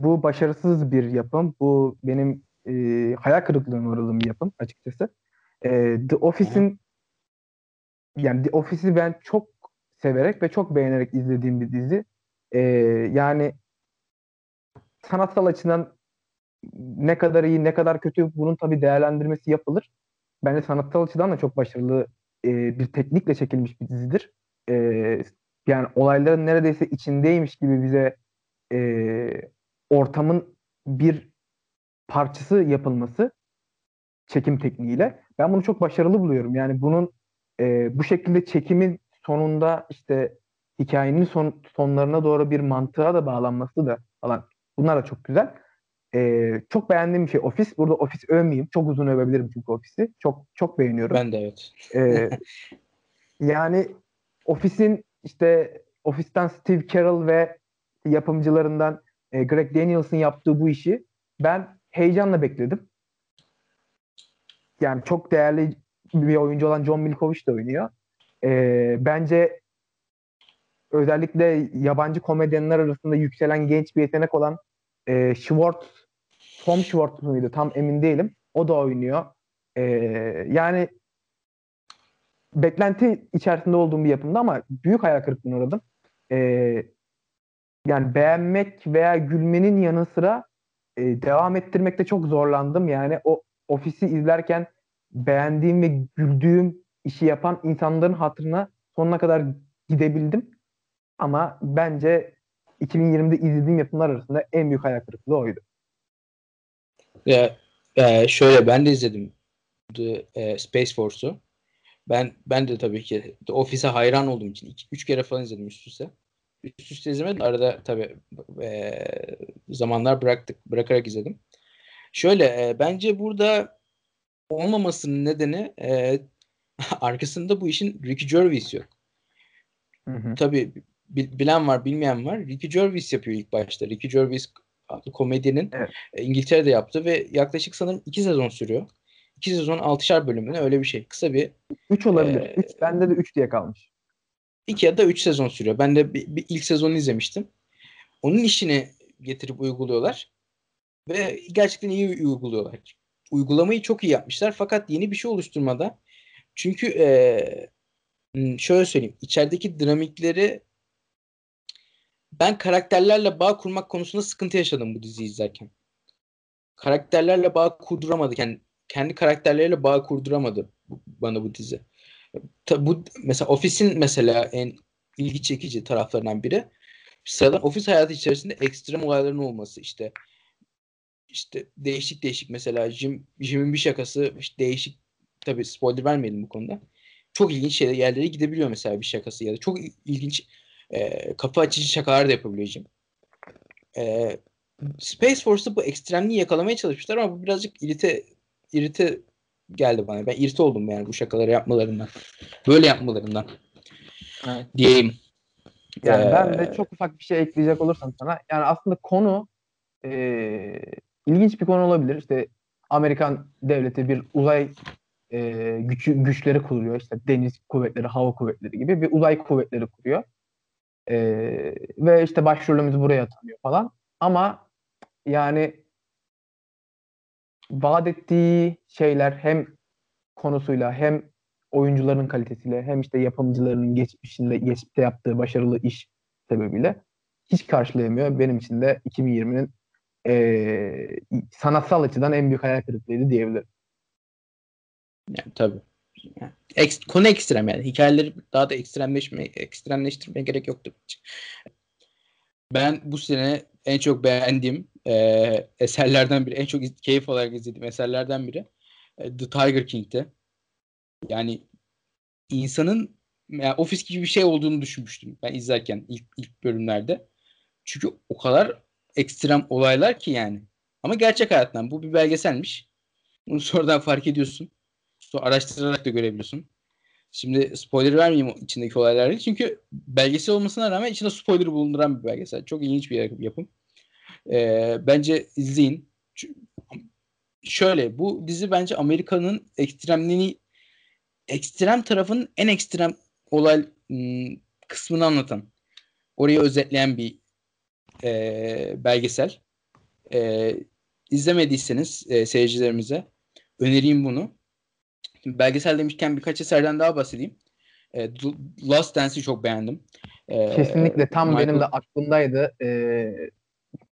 Bu başarısız bir yapım. Bu benim e, hayal kırıklığına uğradığım bir yapım açıkçası. E, The Office'in yani The Office'i ben çok severek ve çok beğenerek izlediğim bir dizi. E, yani sanatsal açıdan ne kadar iyi ne kadar kötü bunun tabii değerlendirmesi yapılır. Bence sanatsal açıdan da çok başarılı e, bir teknikle çekilmiş bir dizidir. E, yani olayların neredeyse içindeymiş gibi bize e, ortamın bir parçası yapılması çekim tekniğiyle. Ben bunu çok başarılı buluyorum. Yani bunun e, bu şekilde çekimin sonunda işte hikayenin son, sonlarına doğru bir mantığa da bağlanması da falan. Bunlar da çok güzel. E, çok beğendiğim bir şey ofis. Burada ofis övmeyeyim. Çok uzun övebilirim çünkü ofisi. Çok çok beğeniyorum. Ben de evet. e, yani ofisin işte ofisten Steve Carell ve yapımcılarından e, Greg Daniels'ın yaptığı bu işi ben heyecanla bekledim. Yani çok değerli bir oyuncu olan John Milkovic de oynuyor. E, bence özellikle yabancı komedyenler arasında yükselen genç bir yetenek olan e, Schwartz, Tom Schwartz mıydı tam emin değilim. O da oynuyor. E, yani beklenti içerisinde olduğum bir yapımda ama büyük hayal kırıklığına uğradım. E, yani beğenmek veya gülmenin yanı sıra e, devam ettirmekte çok zorlandım. Yani o ofisi izlerken beğendiğim ve güldüğüm işi yapan insanların hatırına sonuna kadar gidebildim. Ama bence 2020'de izlediğim yapımlar arasında en büyük hayal kırıklığı oydu. Ya, e, şöyle ben de izledim The e, Space Force'u. Ben ben de tabii ki The Office'e hayran olduğum için iki, üç kere falan izledim üst üste. üst üste izlemedim. Arada tabii e, zamanlar bıraktık. Bırakarak izledim. Şöyle e, bence burada olmamasının nedeni e, arkasında bu işin Ricky Gervais yok. Hı hı. Tabii bilen var bilmeyen var. Ricky Gervais yapıyor ilk başta. Ricky Gervais adlı komedyenin evet. E, İngiltere'de yaptı ve yaklaşık sanırım iki sezon sürüyor. İki sezon altışar bölümüne öyle bir şey. Kısa bir. Üç olabilir. E, üç, bende de üç diye kalmış. İki ya da üç sezon sürüyor. Ben de bir, bir ilk sezonu izlemiştim. Onun işini getirip uyguluyorlar. Ve gerçekten iyi uyguluyorlar. Uygulamayı çok iyi yapmışlar. Fakat yeni bir şey oluşturmada çünkü e, şöyle söyleyeyim. içerideki dinamikleri ben karakterlerle bağ kurmak konusunda sıkıntı yaşadım bu diziyi izlerken. Karakterlerle bağ kurduramadı. Yani kendi karakterleriyle bağ kurduramadı bana bu dizi. Bu mesela Office'in mesela en ilgi çekici taraflarından biri sıradan ofis hayatı içerisinde ekstrem olayların olması işte işte değişik değişik mesela Jim Jim'in bir şakası işte değişik tabi spoiler vermeyelim bu konuda. Çok ilginç şeyler yerlere gidebiliyor mesela bir şakası ya da çok ilginç e, kapı açıcı şakalar da yapabiliyor Jim. E, Space Force'da bu ekstremliği yakalamaya çalışmışlar ama bu birazcık irite irite geldi bana. Ben irite oldum yani bu şakaları yapmalarından. Böyle yapmalarından. Evet. Diyeyim. Yani ee, ben de çok ufak bir şey ekleyecek olursam sana. Yani aslında konu e, ilginç bir konu olabilir. İşte Amerikan devleti bir uzay e, güç, güçleri kuruyor. İşte deniz kuvvetleri, hava kuvvetleri gibi bir uzay kuvvetleri kuruyor. E, ve işte başrolümüz buraya atanıyor falan. Ama yani vaat ettiği şeyler hem konusuyla hem oyuncuların kalitesiyle hem işte yapımcılarının geçmişinde geçmişte yaptığı başarılı iş sebebiyle hiç karşılayamıyor. Benim için de 2020'nin e, sanatsal açıdan en büyük hayal kırıklığıydı diyebilirim. Yani, tabii. Yani, ek, konu ekstrem yani. Hikayeleri daha da ekstremleşme, ekstremleştirmeye gerek yoktu. Ben bu sene en çok beğendiğim e, eserlerden biri, en çok keyif olarak izlediğim eserlerden biri e, The Tiger King'ti. Yani insanın yani ofis gibi bir şey olduğunu düşünmüştüm ben izlerken ilk, ilk bölümlerde. Çünkü o kadar ekstrem olaylar ki yani. Ama gerçek hayattan. Bu bir belgeselmiş. Bunu sonradan fark ediyorsun. Sonra araştırarak da görebiliyorsun. Şimdi spoiler vermeyeyim içindeki olayları. Çünkü belgesel olmasına rağmen içinde spoiler bulunduran bir belgesel. Çok ilginç bir yapım. Ee, bence izleyin. Şöyle bu dizi bence Amerika'nın ekstremliğini ekstrem tarafın en ekstrem olay ım, kısmını anlatan orayı özetleyen bir e, belgesel. E, izlemediyseniz e, seyircilerimize önereyim bunu. Belgesel demişken birkaç eserden daha bahsedeyim. E, Last Dance'i çok beğendim. E, Kesinlikle tam Michael... benim de aklımdaydı. E,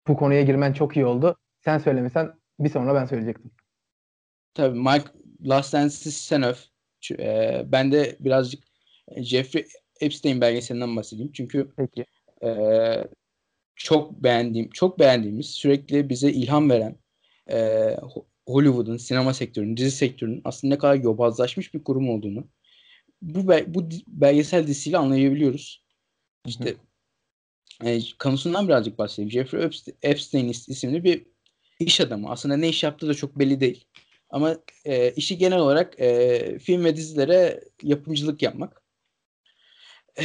bu konuya girmen çok iyi oldu. Sen söylemesen bir sonra ben söyleyecektim. Tabii Mike Last Dance'i sen öf. E, ben de birazcık Jeffrey Epstein belgeselinden bahsedeyim. Çünkü Peki. E, çok beğendiğim, çok beğendiğimiz, sürekli bize ilham veren e, Hollywood'un, sinema sektörünün, dizi sektörünün aslında ne kadar yobazlaşmış bir kurum olduğunu bu bu belgesel dizisiyle anlayabiliyoruz. İşte e, konusundan birazcık bahsedeyim. Jeffrey Epstein isimli bir iş adamı. Aslında ne iş yaptığı da çok belli değil. Ama e, işi genel olarak e, film ve dizilere yapımcılık yapmak. E,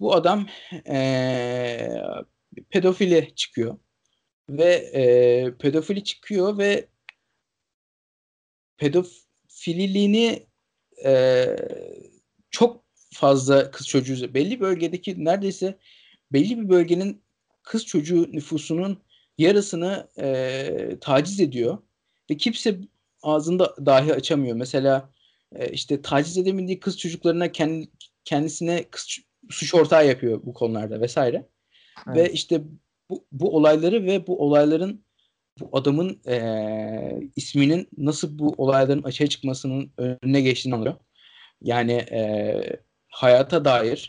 bu adam e, pedofili çıkıyor. Ve e, pedofili çıkıyor ve pedofililiğini e, çok fazla kız çocuğu belli bölgedeki neredeyse belli bir bölgenin kız çocuğu nüfusunun yarısını e, taciz ediyor ve kimse ağzında dahi açamıyor. Mesela e, işte taciz edemediği kız çocuklarına kendi, kendisine kız, suç ortağı yapıyor bu konularda vesaire. Evet. Ve işte bu, bu olayları ve bu olayların bu adamın e, isminin nasıl bu olayların açığa çıkmasının önüne geçtiğini anlıyor. Yani e, hayata dair,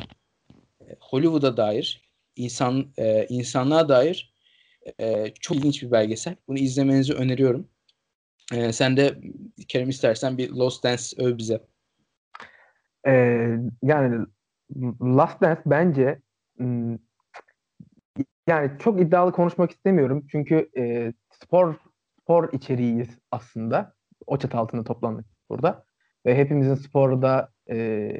Hollywood'a dair, insan e, insanlığa dair e, çok ilginç bir belgesel. Bunu izlemenizi öneriyorum. E, sen de Kerem istersen bir Lost Dance öv bize. Ee, yani Last Dance bence yani çok iddialı konuşmak istemiyorum. Çünkü e, spor spor içeriğiyiz aslında. O çatı altında toplandık burada. Ve hepimizin sporda e,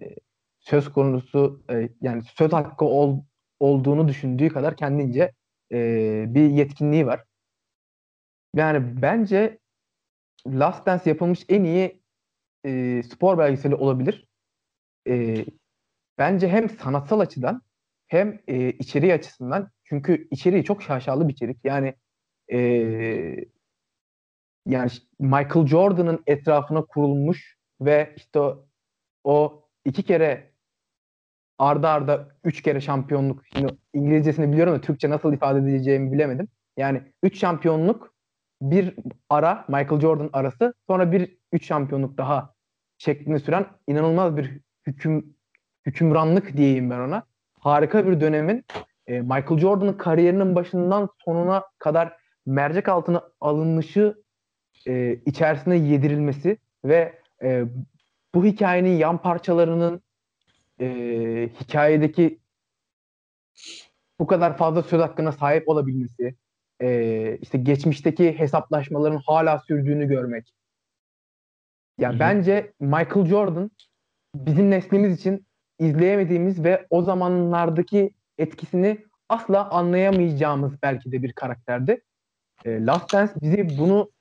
söz konusu e, yani söz hakkı ol, olduğunu düşündüğü kadar kendince e, bir yetkinliği var. Yani bence Last Dance yapılmış en iyi e, spor belgeseli olabilir. E, bence hem sanatsal açıdan hem e, içeriği açısından çünkü içeriği çok şaşalı bir içerik. Yani e, yani Michael Jordan'ın etrafına kurulmuş ve işte o, iki kere arda arda üç kere şampiyonluk şimdi İngilizcesini biliyorum da Türkçe nasıl ifade edeceğimi bilemedim. Yani üç şampiyonluk bir ara Michael Jordan arası sonra bir üç şampiyonluk daha şeklinde süren inanılmaz bir hüküm hükümranlık diyeyim ben ona. Harika bir dönemin e, Michael Jordan'ın kariyerinin başından sonuna kadar mercek altına alınışı e, içerisine yedirilmesi ve e, bu hikayenin yan parçalarının e, hikayedeki bu kadar fazla söz hakkına sahip olabilmesi, e, işte geçmişteki hesaplaşmaların hala sürdüğünü görmek. Yani Hı-hı. bence Michael Jordan bizim neslimiz için izleyemediğimiz ve o zamanlardaki etkisini asla anlayamayacağımız belki de bir karakterdi. E, Last Dance bizi bunu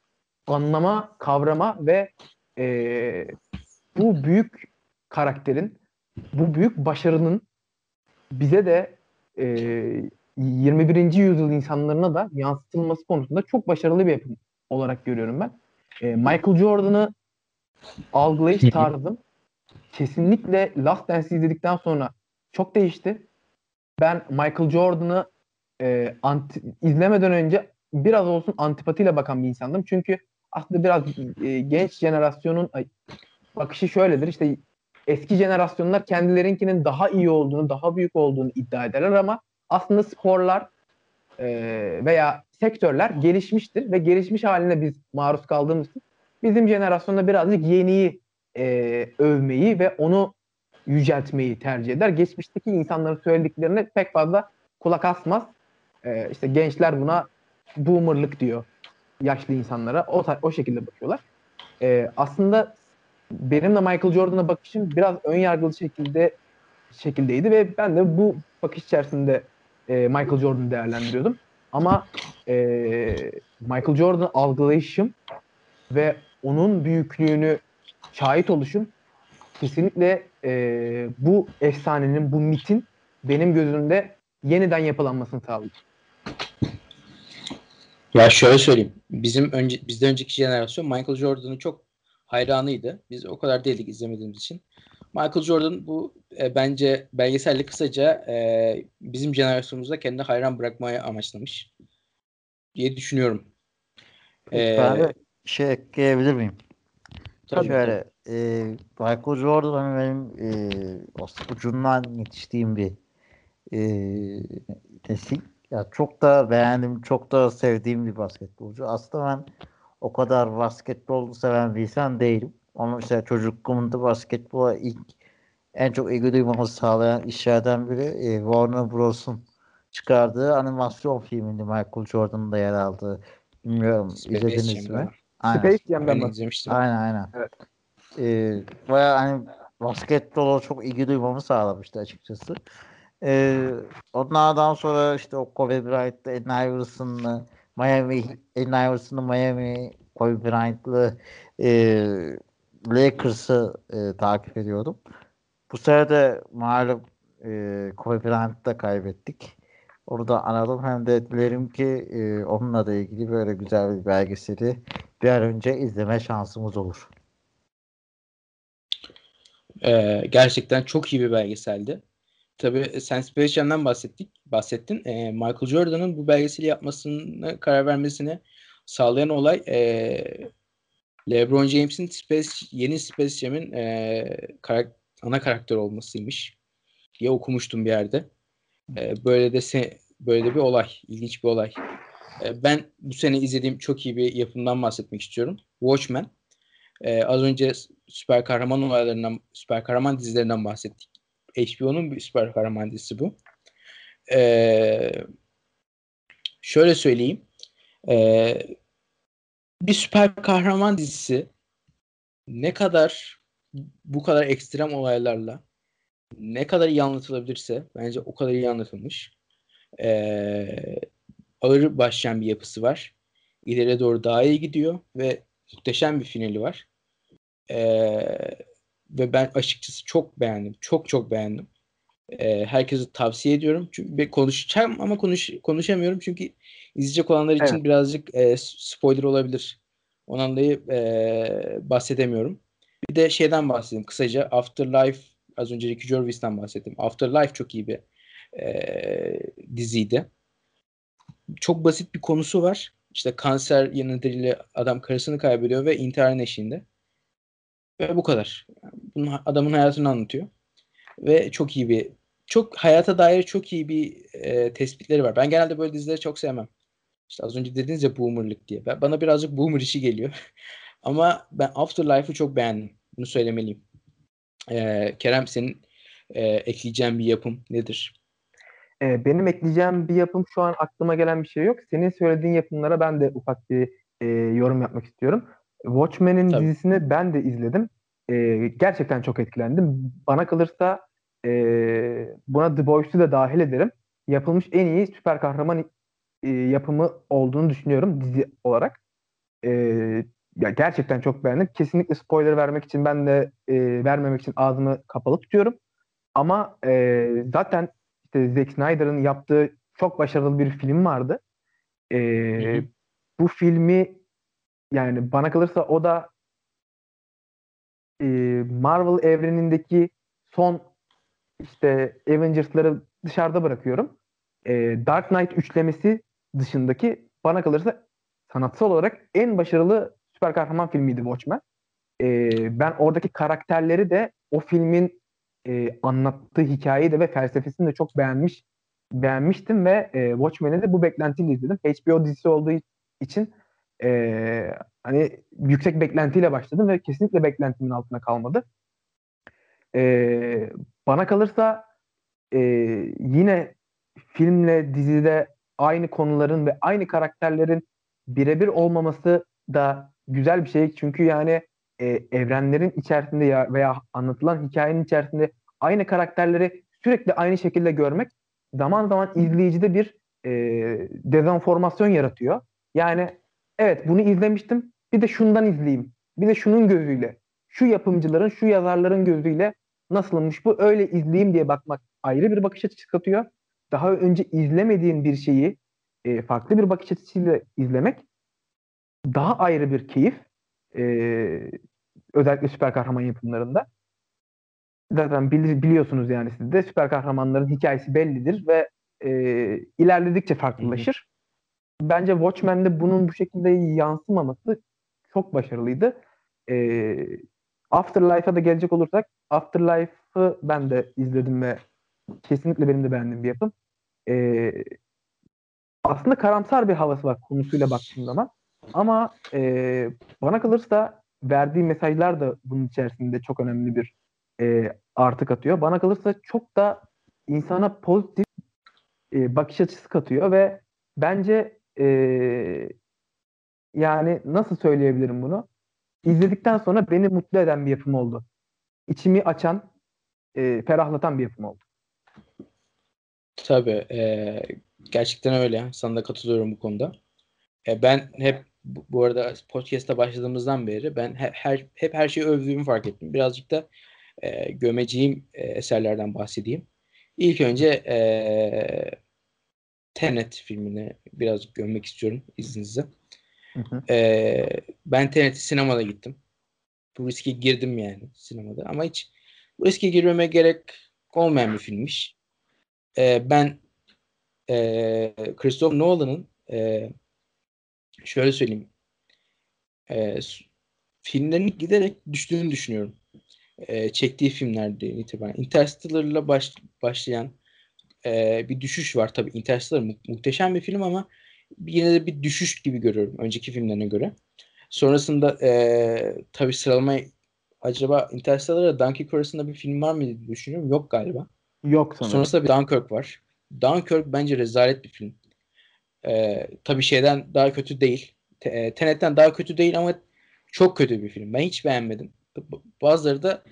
anlama, kavrama ve e, bu büyük karakterin, bu büyük başarının bize de e, 21. yüzyıl insanlarına da yansıtılması konusunda çok başarılı bir yapım olarak görüyorum ben. E, Michael Jordan'ı algılayış tarzım kesinlikle Last Dance'i izledikten sonra çok değişti. Ben Michael Jordan'ı e, anti, izlemeden önce biraz olsun antipatiyle bakan bir insandım. Çünkü aslında biraz e, genç jenerasyonun ay, bakışı şöyledir. İşte eski jenerasyonlar kendilerinkinin daha iyi olduğunu, daha büyük olduğunu iddia ederler ama aslında sporlar e, veya sektörler gelişmiştir ve gelişmiş haline biz maruz kaldığımız için bizim jenerasyonda birazcık yeniyi e, övmeyi ve onu yüceltmeyi tercih eder. Geçmişteki insanların söylediklerine pek fazla kulak asmaz. E, işte gençler buna boomerlık diyor yaşlı insanlara. O, o şekilde bakıyorlar. E, aslında benim de Michael Jordan'a bakışım biraz ön yargılı şekilde şekildeydi ve ben de bu bakış içerisinde e, Michael Jordan'ı değerlendiriyordum. Ama e, Michael Jordan algılayışım ve onun büyüklüğünü şahit oluşum kesinlikle e, bu efsanenin, bu mitin benim gözümde yeniden yapılanmasını sağladı. Ya şöyle söyleyeyim. Bizim önce bizden önceki jenerasyon Michael Jordan'ın çok hayranıydı. Biz o kadar değildik izlemediğimiz için. Michael Jordan bu e, bence belgeselde kısaca e, bizim jenerasyonumuzda kendini hayran bırakmaya amaçlamış diye düşünüyorum. Ee, de şey ekleyebilir miyim? Tabii Şöyle e, Michael Jordan benim e, ucundan yetiştiğim bir e, nesil. Ya çok da beğendim, çok da sevdiğim bir basketbolcu. Aslında ben o kadar basketbol seven bir insan değilim. Ama mesela çocukluğumda basketbola ilk en çok ilgi duymamı sağlayan işlerden biri e, Warner Bros'un çıkardığı animasyon filminde Michael Jordan'ın da yer aldığı. Bilmiyorum Space izlediniz mi? Aynen. Space Jam'den ben izlemiştim. Aynen aynen. Evet. Ee, bayağı hani basketbola çok ilgi duymamı sağlamıştı açıkçası. Ee, onlardan sonra işte o Kobe Bryant'lı, Allen Iverson'lı, Miami, Allen Iverson'lı Miami, Kobe Bryant'lı e, Lakers'ı e, takip ediyordum. Bu sene de malum e, Kobe Bryant'ı da kaybettik. Orada anladım hem de dilerim ki e, onunla da ilgili böyle güzel bir belgeseli bir an önce izleme şansımız olur. Ee, gerçekten çok iyi bir belgeseldi. Tabii sen Space Jam'den bahsettik, bahsettin. Ee, Michael Jordan'ın bu belgeseli yapmasını karar vermesini sağlayan olay e, LeBron James'in Space, yeni Space Jam'in e, karak, ana karakter olmasıymış diye okumuştum bir yerde. E, böyle de se, böyle de bir olay, ilginç bir olay. E, ben bu sene izlediğim çok iyi bir yapımdan bahsetmek istiyorum. Watchmen. E, az önce süper kahraman olaylarından, süper kahraman dizilerinden bahsettik. HBO'nun bir süper kahraman dizisi bu. E, şöyle söyleyeyim. E, bir süper kahraman dizisi ne kadar bu kadar ekstrem olaylarla ne kadar iyi anlatılabilirse bence o kadar iyi anlatılmış. Ee, ağır başlayan bir yapısı var. İleriye doğru daha iyi gidiyor ve muhteşem bir finali var. Ee, ve ben açıkçası çok beğendim. Çok çok beğendim. Ee, herkese tavsiye ediyorum. Çünkü konuşacağım ama konuş konuşamıyorum çünkü izleyecek olanlar için evet. birazcık e, spoiler olabilir. Ondan dolayı e, bahsedemiyorum. Bir de şeyden bahsedeyim kısaca. Afterlife az önce Ricky Gervais'ten bahsettim. Afterlife çok iyi bir e, diziydi. Çok basit bir konusu var. İşte kanser nedeniyle adam karısını kaybediyor ve intihar eşiğinde. Ve bu kadar. Bunun adamın hayatını anlatıyor. Ve çok iyi bir çok hayata dair çok iyi bir e, tespitleri var. Ben genelde böyle dizileri çok sevmem. İşte az önce dediniz ya boomerlık diye. Ben, bana birazcık boomer işi geliyor. Ama ben Afterlife'ı çok beğendim. Bunu söylemeliyim. Ee, Kerem senin e, ekleyeceğin bir yapım nedir? Ee, benim ekleyeceğim bir yapım şu an aklıma gelen bir şey yok. Senin söylediğin yapımlara ben de ufak bir e, yorum yapmak istiyorum. Watchmen'in Tabii. dizisini ben de izledim. E, gerçekten çok etkilendim. Bana kalırsa e, buna The Boys'u da dahil ederim. Yapılmış en iyi süper kahraman e, yapımı olduğunu düşünüyorum dizi olarak. E, ya gerçekten çok beğendim. Kesinlikle spoiler vermek için ben de e, vermemek için ağzımı kapalı tutuyorum. Ama e, zaten işte Zack Snyder'ın yaptığı çok başarılı bir film vardı. E, bu filmi yani bana kalırsa o da e, Marvel evrenindeki son işte Avengers'ları dışarıda bırakıyorum. E, Dark Knight üçlemesi dışındaki bana kalırsa sanatsal olarak en başarılı süper kahraman filmiydi Watchmen. E, ben oradaki karakterleri de o filmin e, anlattığı hikayeyi de ve felsefesini de çok beğenmiş beğenmiştim ve e, Watchmen'i de bu beklentiyle izledim. HBO dizisi olduğu için e, hani yüksek beklentiyle başladım ve kesinlikle beklentimin altına kalmadı. E, bana kalırsa e, yine filmle dizide aynı konuların ve aynı karakterlerin birebir olmaması da güzel bir şey. Çünkü yani e, evrenlerin içerisinde ya veya anlatılan hikayenin içerisinde aynı karakterleri sürekli aynı şekilde görmek zaman zaman izleyicide bir e, dezenformasyon yaratıyor. Yani evet bunu izlemiştim bir de şundan izleyeyim. Bir de şunun gözüyle. Şu yapımcıların, şu yazarların gözüyle nasılmış bu öyle izleyeyim diye bakmak ayrı bir bakış açısı katıyor. Daha önce izlemediğin bir şeyi e, farklı bir bakış açısıyla izlemek daha ayrı bir keyif. E, özellikle süper kahraman yapımlarında. Zaten bili, biliyorsunuz yani siz de süper kahramanların hikayesi bellidir ve e, ilerledikçe farklılaşır. Bence Watchmen'de bunun bu şekilde yansımaması çok başarılıydı. E, Afterlife'a da gelecek olursak Afterlife'ı ben de izledim ve kesinlikle benim de beğendiğim bir yapım. E, aslında karamsar bir havası var konusuyla baktığım zaman. Ama e, bana kalırsa verdiği mesajlar da bunun içerisinde çok önemli bir e, artı katıyor. Bana kalırsa çok da insana pozitif e, bakış açısı katıyor ve bence e, yani nasıl söyleyebilirim bunu? İzledikten sonra beni mutlu eden bir yapım oldu. İçimi açan, e, ferahlatan bir yapım oldu. Tabii. E, gerçekten öyle. Sana da katılıyorum bu konuda. E, ben hep bu, arada podcast'a başladığımızdan beri ben hep her, hep her şeyi övdüğümü fark ettim. Birazcık da e, gömeceğim e, eserlerden bahsedeyim. İlk önce e, Tenet filmini birazcık gömmek istiyorum izninizle. Hı hı. E, ben Tenet'i sinemada gittim. Bu riske girdim yani sinemada ama hiç bu riske girmeme gerek olmayan bir filmmiş. E, ben e, Christopher Nolan'ın e, şöyle söyleyeyim e, filmlerin giderek düştüğünü düşünüyorum. E, çektiği filmlerden itibaren. Interstellar'la baş, başlayan e, bir düşüş var. Tabii Interstellar mu- muhteşem bir film ama yine de bir düşüş gibi görüyorum önceki filmlerine göre. Sonrasında e, tabii sıralama acaba Interstellar'la Dunkirk arasında bir film var mı diye düşünüyorum. Yok galiba. Yok sanırım. Sonrasında bir Dunkirk var. Dunkirk bence rezalet bir film. E, tabii şeyden daha kötü değil. Tenet'ten daha kötü değil ama çok kötü bir film. Ben hiç beğenmedim. Bazıları da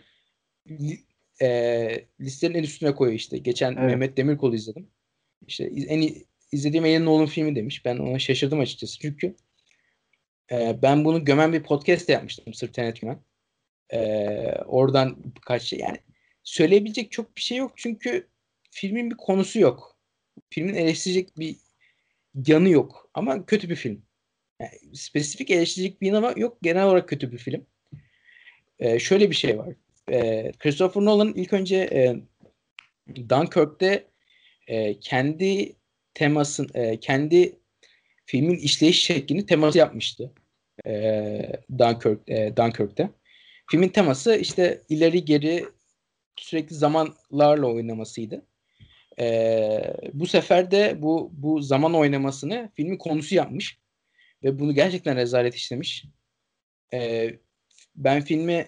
e, listenin en üstüne koyuyor işte. Geçen evet. Mehmet Demirkol'u izledim. İşte en izlediğim en Nolan filmi demiş. Ben ona şaşırdım açıkçası. Çünkü e, ben bunu gömen bir podcast de yapmıştım sırf Tenet gömen. E, oradan birkaç şey yani söyleyebilecek çok bir şey yok. Çünkü filmin bir konusu yok. Filmin eleştirecek bir yanı yok. Ama kötü bir film. Yani spesifik eleştirecek bir yanı yok. Genel olarak kötü bir film. E, şöyle bir şey var. E, Christopher Nolan ilk önce e, Dunkirk'te e, kendi temasın, e, kendi filmin işleyiş şeklini teması yapmıştı. E, Dunkirk, e, Dunkirk'te. Filmin teması işte ileri geri sürekli zamanlarla oynamasıydı. E, bu sefer de bu bu zaman oynamasını filmin konusu yapmış ve bunu gerçekten rezalet işlemiş. E, ben filmi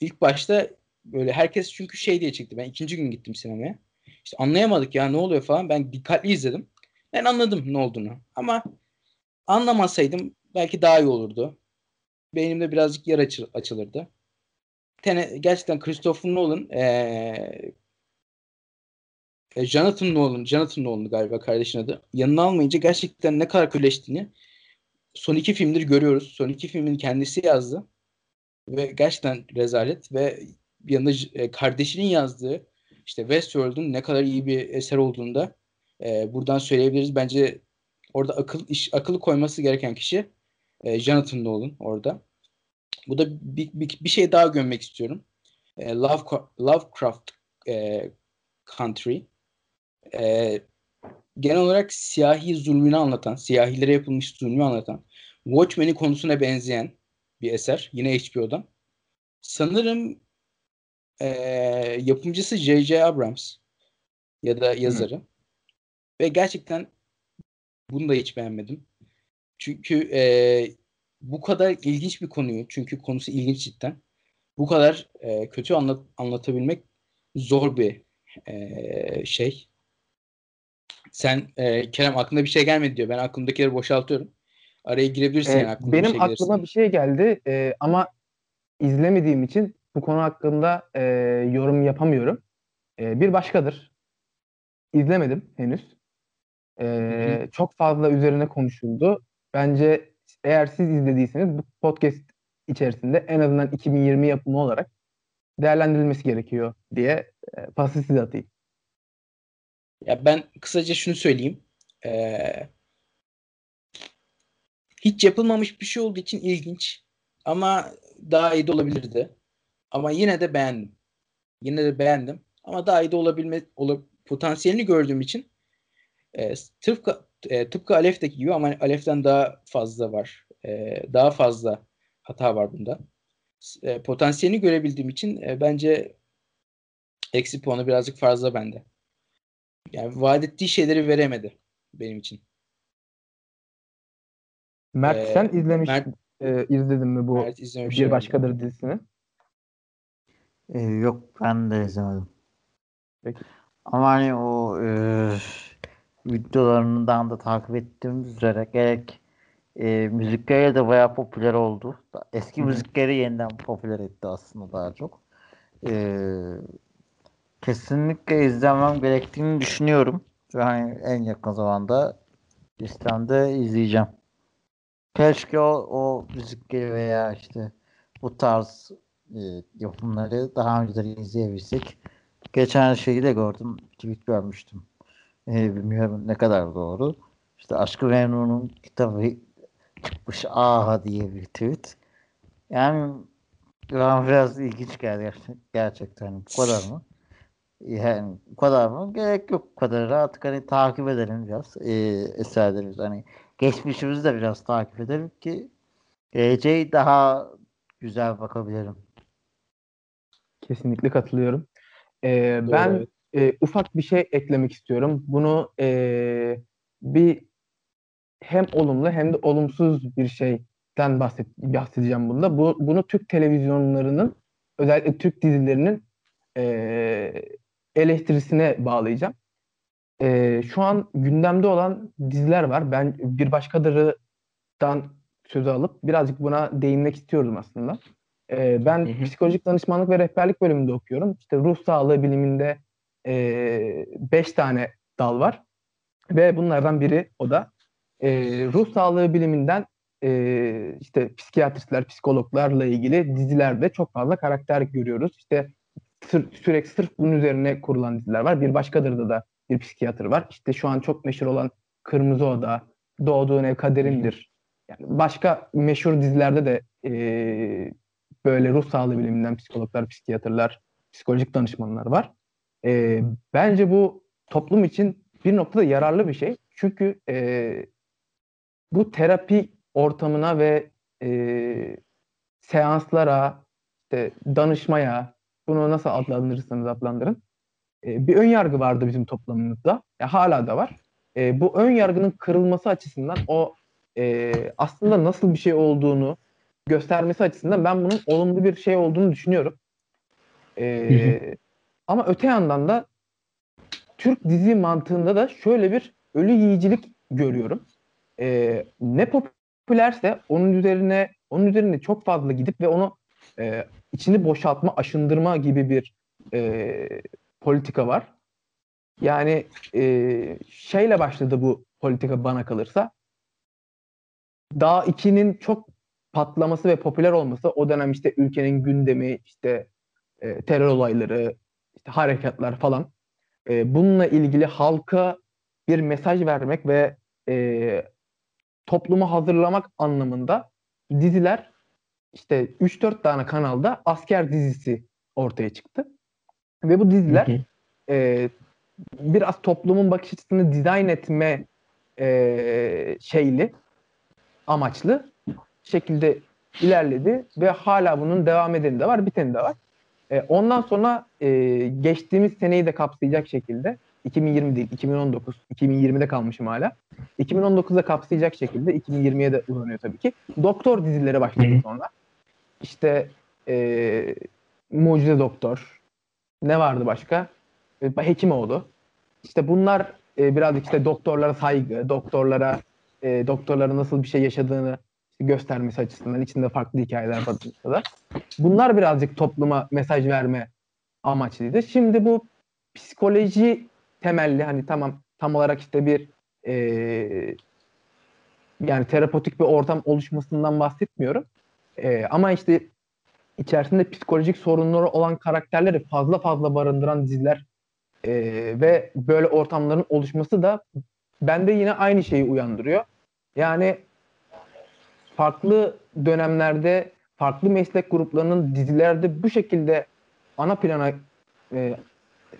ilk başta böyle herkes çünkü şey diye çıktı. Ben ikinci gün gittim sinemaya. İşte anlayamadık ya ne oluyor falan. Ben dikkatli izledim. Ben anladım ne olduğunu. Ama anlamasaydım belki daha iyi olurdu. Beynimde birazcık yer açı, açılırdı. Tene, gerçekten Christopher Nolan ee, Jonathan Nolan, Jonathan Nolan galiba kardeşin adı. Yanına almayınca gerçekten ne kadar köleştiğini son iki filmdir görüyoruz. Son iki filmin kendisi yazdı. Ve gerçekten rezalet ve yanında e, kardeşinin yazdığı işte Westworld'un ne kadar iyi bir eser olduğunu da e, buradan söyleyebiliriz. Bence orada akıl iş akıllı koyması gereken kişi e, Jonathan Nolan orada. Bu da bir, bir, bir şey daha gömmek istiyorum. E, Love, Lovecraft e, Country. E, genel olarak siyahi zulmünü anlatan, siyahilere yapılmış zulmü anlatan, Watchmen'in konusuna benzeyen bir eser. Yine HBO'dan. Sanırım e, yapımcısı J.J. Abrams ya da yazarı. Hı. Ve gerçekten bunu da hiç beğenmedim. Çünkü e, bu kadar ilginç bir konuyu, çünkü konusu ilginç cidden. Bu kadar e, kötü anlat, anlatabilmek zor bir e, şey. Sen e, Kerem aklında bir şey gelmedi diyor. Ben aklımdakileri boşaltıyorum. Araya girebilirsin. Ee, yani, benim bir şey aklıma gelirsin. bir şey geldi e, ama izlemediğim için bu konu hakkında e, yorum yapamıyorum. E, bir başkadır. İzlemedim henüz. E, çok fazla üzerine konuşuldu. Bence eğer siz izlediyseniz bu podcast içerisinde en azından 2020 yapımı olarak değerlendirilmesi gerekiyor diye e, pası size atayım. Ya ben kısaca şunu söyleyeyim. Ee, hiç yapılmamış bir şey olduğu için ilginç. Ama daha iyi de olabilirdi. Ama yine de beğendim. Yine de beğendim. Ama daha iyi de olabilme ol, potansiyelini gördüğüm için e, tıpkı e, tıpkı Alef'teki gibi ama Alef'ten daha fazla var. E, daha fazla hata var bunda. E, potansiyelini görebildiğim için e, bence eksi puanı birazcık fazla bende. Yani vaat ettiği şeyleri veremedi benim için. Mert ee, sen izlemiş Mert, e, izledin mi bu Mert Bir Başkadır dizisini? Ee, yok ben de izlemedim. Peki. Ama hani o e, videolarından da takip ettiğim üzere gerek e, müzikleri de bayağı popüler oldu. Eski müzikleri yeniden popüler etti aslında daha çok. E, kesinlikle izlemem gerektiğini düşünüyorum. Ve hani en yakın zamanda listemde izleyeceğim. Keşke o, o müzikleri veya işte bu tarz e, yapımları daha önceden izleyebilsek. Geçen şeyi de gördüm. Tweet görmüştüm. E, bilmiyorum ne kadar doğru. İşte Aşkı Memnun'un kitabı çıkmış aha diye bir tweet. Yani bana biraz ilginç geldi gerçekten. Bu kadar mı? Yani bu kadar mı? Gerek yok bu kadar. Artık hani takip edelim biraz e, eserlerimiz. Hani geçmişimizi de biraz takip edelim ki geleceği daha güzel bakabilirim. Kesinlikle katılıyorum. Ee, ben e, ufak bir şey eklemek istiyorum. Bunu e, bir hem olumlu hem de olumsuz bir şeyden bahset, bahsedeceğim bunda. Bu, bunu Türk televizyonlarının özellikle Türk dizilerinin e, eleştirisine bağlayacağım. E, şu an gündemde olan diziler var. Ben bir başkadırıdan sözü alıp birazcık buna değinmek istiyorum aslında. E, ben hı hı. psikolojik danışmanlık ve rehberlik bölümünde okuyorum. İşte ruh sağlığı biliminde 5 e, beş tane dal var. Ve bunlardan biri o da e, ruh sağlığı biliminden e, işte psikiyatristler, psikologlarla ilgili dizilerde çok fazla karakter görüyoruz. İşte sır, sürekli sırf bunun üzerine kurulan diziler var. Bir başkadır da bir psikiyatr var. İşte şu an çok meşhur olan Kırmızı Oda, Doğduğun Ev Kaderindir. Yani başka meşhur dizilerde de e, böyle ruh sağlığı biliminden psikologlar, psikiyatrlar, psikolojik danışmanlar var. E, bence bu toplum için bir noktada yararlı bir şey. Çünkü e, bu terapi ortamına ve e, seanslara, işte danışmaya, bunu nasıl adlandırırsanız adlandırın. E, bir ön yargı vardı bizim toplumumuzda. Ya hala da var. E, bu ön yargının kırılması açısından o e, aslında nasıl bir şey olduğunu göstermesi açısından ben bunun olumlu bir şey olduğunu düşünüyorum. E, ama öte yandan da Türk dizi mantığında da şöyle bir ölü yiyicilik görüyorum. E, ne popülerse onun üzerine onun üzerine çok fazla gidip ve onu e, içini boşaltma, aşındırma gibi bir e, politika var. Yani e, şeyle başladı bu politika bana kalırsa. Daha 2'nin çok patlaması ve popüler olması o dönem işte ülkenin gündemi, işte e, terör olayları, işte harekatlar falan. E, bununla ilgili halka bir mesaj vermek ve e, toplumu hazırlamak anlamında diziler işte 3-4 tane kanalda asker dizisi ortaya çıktı. Ve bu diziler hı hı. E, biraz toplumun bakış açısını dizayn etme e, şeyli, amaçlı şekilde ilerledi ve hala bunun devam edeni de var, biteni de var. E, ondan sonra e, geçtiğimiz seneyi de kapsayacak şekilde 2020 değil, 2019, 2020'de kalmışım hala. 2019'da kapsayacak şekilde 2020'ye de uzanıyor tabii ki. Doktor dizileri başladı sonra. İşte e, Mucize Doktor. Ne vardı başka? E, Hekimoğlu. İşte bunlar e, birazcık işte doktorlara saygı, doktorlara e, doktorlara nasıl bir şey yaşadığını göstermesi açısından içinde farklı hikayeler barındırsa da. Bunlar birazcık topluma mesaj verme amaçlıydı. Şimdi bu psikoloji temelli hani tamam tam olarak işte bir e, yani terapotik bir ortam oluşmasından bahsetmiyorum. E, ama işte içerisinde psikolojik sorunları olan karakterleri fazla fazla barındıran diziler e, ve böyle ortamların oluşması da bende yine aynı şeyi uyandırıyor. Yani farklı dönemlerde farklı meslek gruplarının dizilerde bu şekilde ana plana e,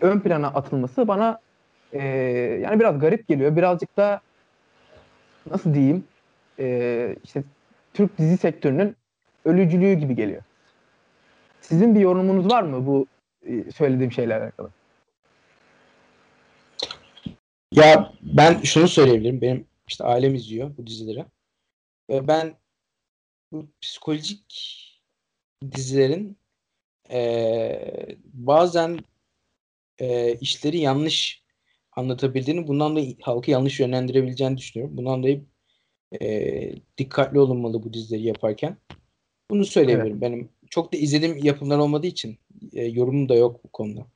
ön plana atılması bana e, yani biraz garip geliyor. Birazcık da nasıl diyeyim e, işte Türk dizi sektörünün ölücülüğü gibi geliyor. Sizin bir yorumunuz var mı bu e, söylediğim şeylerle alakalı? Ya ben şunu söyleyebilirim. Benim işte ailem izliyor bu dizileri. Ve ben bu psikolojik dizilerin e, bazen e, işleri yanlış anlatabildiğini, bundan da halkı yanlış yönlendirebileceğini düşünüyorum. Bundan dolayı e, dikkatli olunmalı bu dizileri yaparken. Bunu söyleyebilirim. Evet. Benim çok da izlediğim yapımlar olmadığı için e, yorumum da yok bu konuda.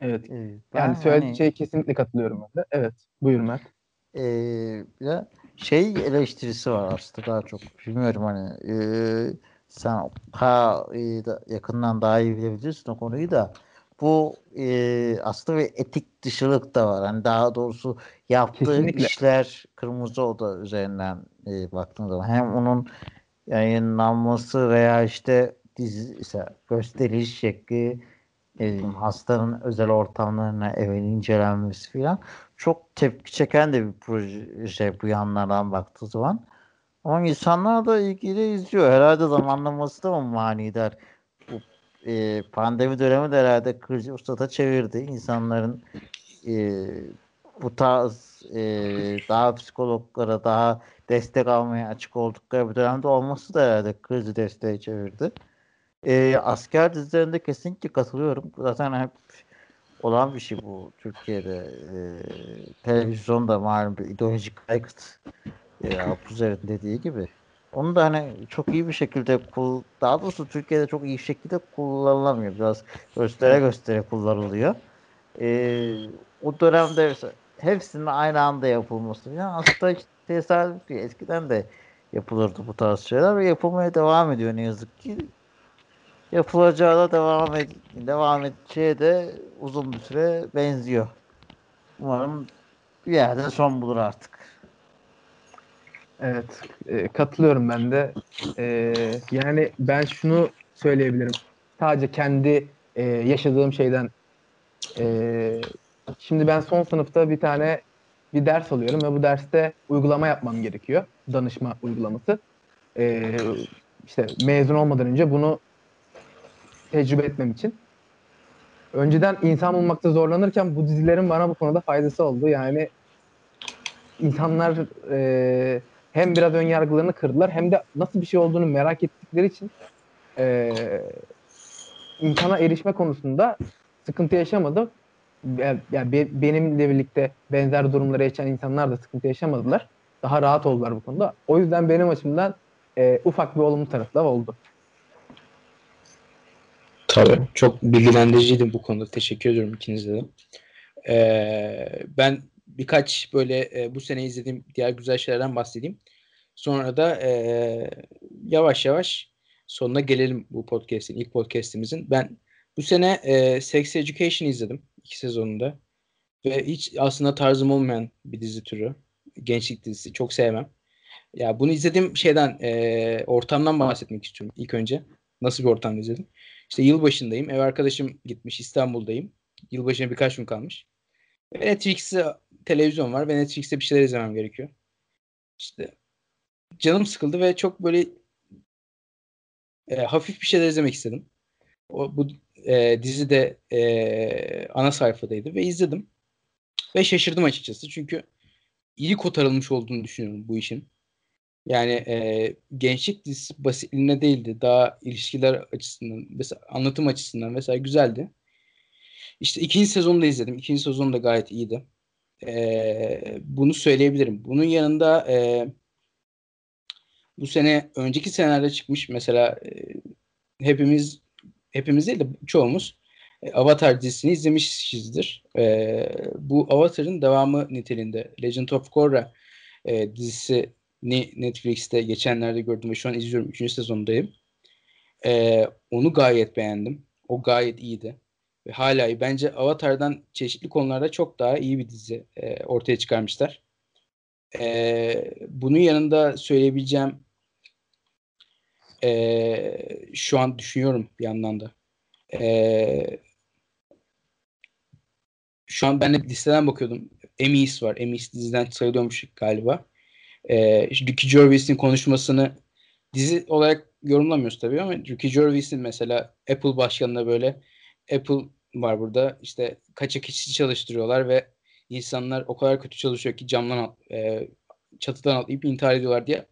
Evet. evet. Yani söylediği hani, şey kesinlikle katılıyorum ben de. Evet. Buyur Mert. Ee, ya şey eleştirisi var aslında daha çok. Bilmiyorum hani e, sen ha e, yakından daha iyi bilebilirsin o konuyu da bu e, aslında bir etik dışılık da var. Hani daha doğrusu yaptığı Kesinlikle. işler Kırmızı Oda üzerinden e, baktığın zaman hem onun yayınlanması veya işte dizi işte gösteriş şekli hastanın özel ortamlarına evin incelenmesi filan çok tepki çeken de bir proje bu yanlardan baktığı zaman. Ama insanlar da ilgili izliyor. Herhalde zamanlaması da manidar? Bu e, pandemi dönemi de herhalde krizi ustata çevirdi. İnsanların e, bu tarz e, daha psikologlara daha destek almaya açık oldukları bir dönemde olması da herhalde krizi desteği çevirdi. E, asker dizilerinde kesinlikle katılıyorum. Zaten hep olan bir şey bu Türkiye'de. E, televizyonda malum bir ideolojik aykıt e, Alpuzer'in dediği gibi. Onu da hani çok iyi bir şekilde kul daha doğrusu Türkiye'de çok iyi şekilde kullanılamıyor. Biraz göstere göstere kullanılıyor. E, o dönemde hepsinin aynı anda yapılması. Yani aslında tesadüf değil. Eskiden de yapılırdı bu tarz şeyler ve yapılmaya devam ediyor ne yazık ki. Yapılacağı da devam ed devam edeceği de uzun bir süre benziyor. Umarım bir yerde son bulur artık. Evet, e, katılıyorum ben de. E, yani ben şunu söyleyebilirim. Sadece kendi e, yaşadığım şeyden e, şimdi ben son sınıfta bir tane bir ders alıyorum ve bu derste uygulama yapmam gerekiyor. Danışma uygulaması. E, işte mezun olmadan önce bunu tecrübe etmem için. Önceden insan bulmakta zorlanırken bu dizilerin bana bu konuda faydası oldu. Yani insanlar e, hem biraz ön yargılarını kırdılar hem de nasıl bir şey olduğunu merak ettikleri için e, insana erişme konusunda sıkıntı yaşamadı. Yani be, benimle birlikte benzer durumları yaşayan insanlar da sıkıntı yaşamadılar. Daha rahat oldular bu konuda. O yüzden benim açımdan e, ufak bir olumlu tarafı da oldu. Tabii. Çok bilgilendiriciydi bu konuda. Teşekkür ediyorum ikinize de. Ee, ben birkaç böyle e, bu sene izlediğim diğer güzel şeylerden bahsedeyim. Sonra da e, yavaş yavaş sonuna gelelim bu podcast'in, ilk podcast'imizin. Ben bu sene e, Sex Education izledim iki sezonunda. Ve hiç aslında tarzım olmayan bir dizi türü. Gençlik dizisi. Çok sevmem. Ya bunu izlediğim şeyden, e, ortamdan bahsetmek istiyorum ilk önce. Nasıl bir ortamda izledim? İşte yılbaşındayım. Ev arkadaşım gitmiş. İstanbul'dayım. Yılbaşına birkaç gün kalmış. Ve Netflix'te televizyon var ve Netflix'te bir şeyler izlemem gerekiyor. İşte canım sıkıldı ve çok böyle e, hafif bir şeyler izlemek istedim. O, bu e, dizi de e, ana sayfadaydı ve izledim. Ve şaşırdım açıkçası çünkü iyi kotarılmış olduğunu düşünüyorum bu işin. Yani e, gençlik dizisi basitliğine değildi. Daha ilişkiler açısından, mesela anlatım açısından mesela güzeldi. İşte ikinci sezonu da izledim. İkinci sezonu da gayet iyiydi. E, bunu söyleyebilirim. Bunun yanında e, bu sene önceki senelerde çıkmış mesela e, hepimiz hepimiz değil de çoğumuz e, Avatar dizisini izlemişizdir. E, bu Avatar'ın devamı niteliğinde Legend of Korra e, dizisi Netflix'te geçenlerde gördüm ve şu an izliyorum. Üçüncü sezondayım. E, onu gayet beğendim. O gayet iyiydi. Ve hala iyi. Bence Avatar'dan çeşitli konularda çok daha iyi bir dizi e, ortaya çıkarmışlar. E, bunun yanında söyleyebileceğim e, şu an düşünüyorum bir yandan da. E, şu an ben de listeden bakıyordum. Emmys var. Emmys diziden sayılıyormuş galiba. E, Ricky Gervais'in konuşmasını dizi olarak yorumlamıyoruz tabii ama Ricky Gervais'in mesela Apple başkanına böyle Apple var burada işte kaçak işçi çalıştırıyorlar ve insanlar o kadar kötü çalışıyor ki camdan e, çatıdan atlayıp intihar ediyorlar diye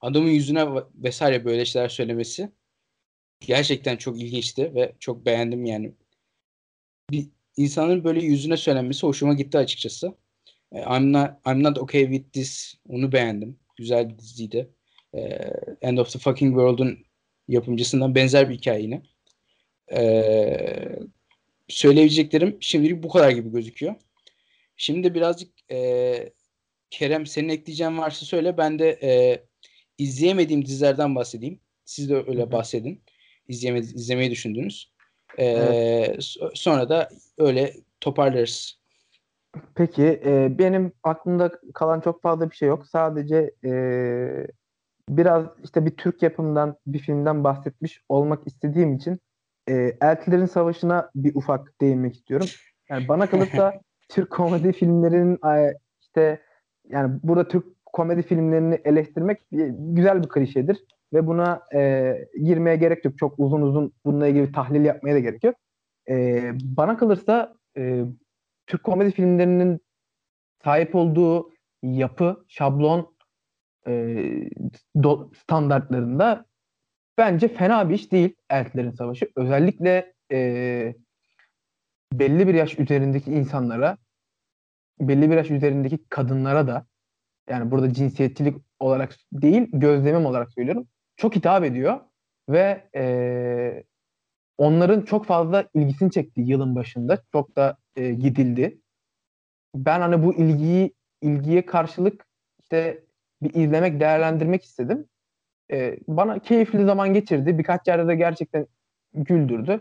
adamın yüzüne vesaire böyle şeyler söylemesi gerçekten çok ilginçti ve çok beğendim yani. Bir insanın böyle yüzüne söylenmesi hoşuma gitti açıkçası. E, I'm not, I'm not okay with this. Onu beğendim. Güzel bir diziydi. E, End of the Fucking World'un yapımcısından benzer bir hikaye yine. E, söyleyebileceklerim şimdilik bu kadar gibi gözüküyor. Şimdi birazcık e, Kerem senin ekleyeceğin varsa söyle. Ben de e, izleyemediğim dizilerden bahsedeyim. Siz de öyle Hı-hı. bahsedin. İzleyeme, izlemeyi düşündünüz. Ee, evet. Sonra da öyle toparlarız. Peki e, benim aklımda kalan çok fazla bir şey yok. Sadece e, biraz işte bir Türk yapımından bir filmden bahsetmiş olmak istediğim için e, Eltilerin Savaşı'na bir ufak değinmek istiyorum. Yani bana kalırsa Türk komedi filmlerinin işte yani burada Türk komedi filmlerini eleştirmek güzel bir klişedir ve buna e, girmeye gerek yok. Çok uzun uzun bununla ilgili tahlil yapmaya da gerek yok. E, bana kalırsa e, Türk komedi filmlerinin sahip olduğu yapı, şablon e, do, standartlarında bence fena bir iş değil Elflerin Savaşı. Özellikle e, belli bir yaş üzerindeki insanlara belli bir yaş üzerindeki kadınlara da yani burada cinsiyetçilik olarak değil gözlemim olarak söylüyorum çok hitap ediyor ve e, onların çok fazla ilgisini çekti yılın başında çok da e, gidildi ben hani bu ilgiyi ilgiye karşılık işte bir izlemek değerlendirmek istedim e, bana keyifli zaman geçirdi birkaç yerde de gerçekten güldürdü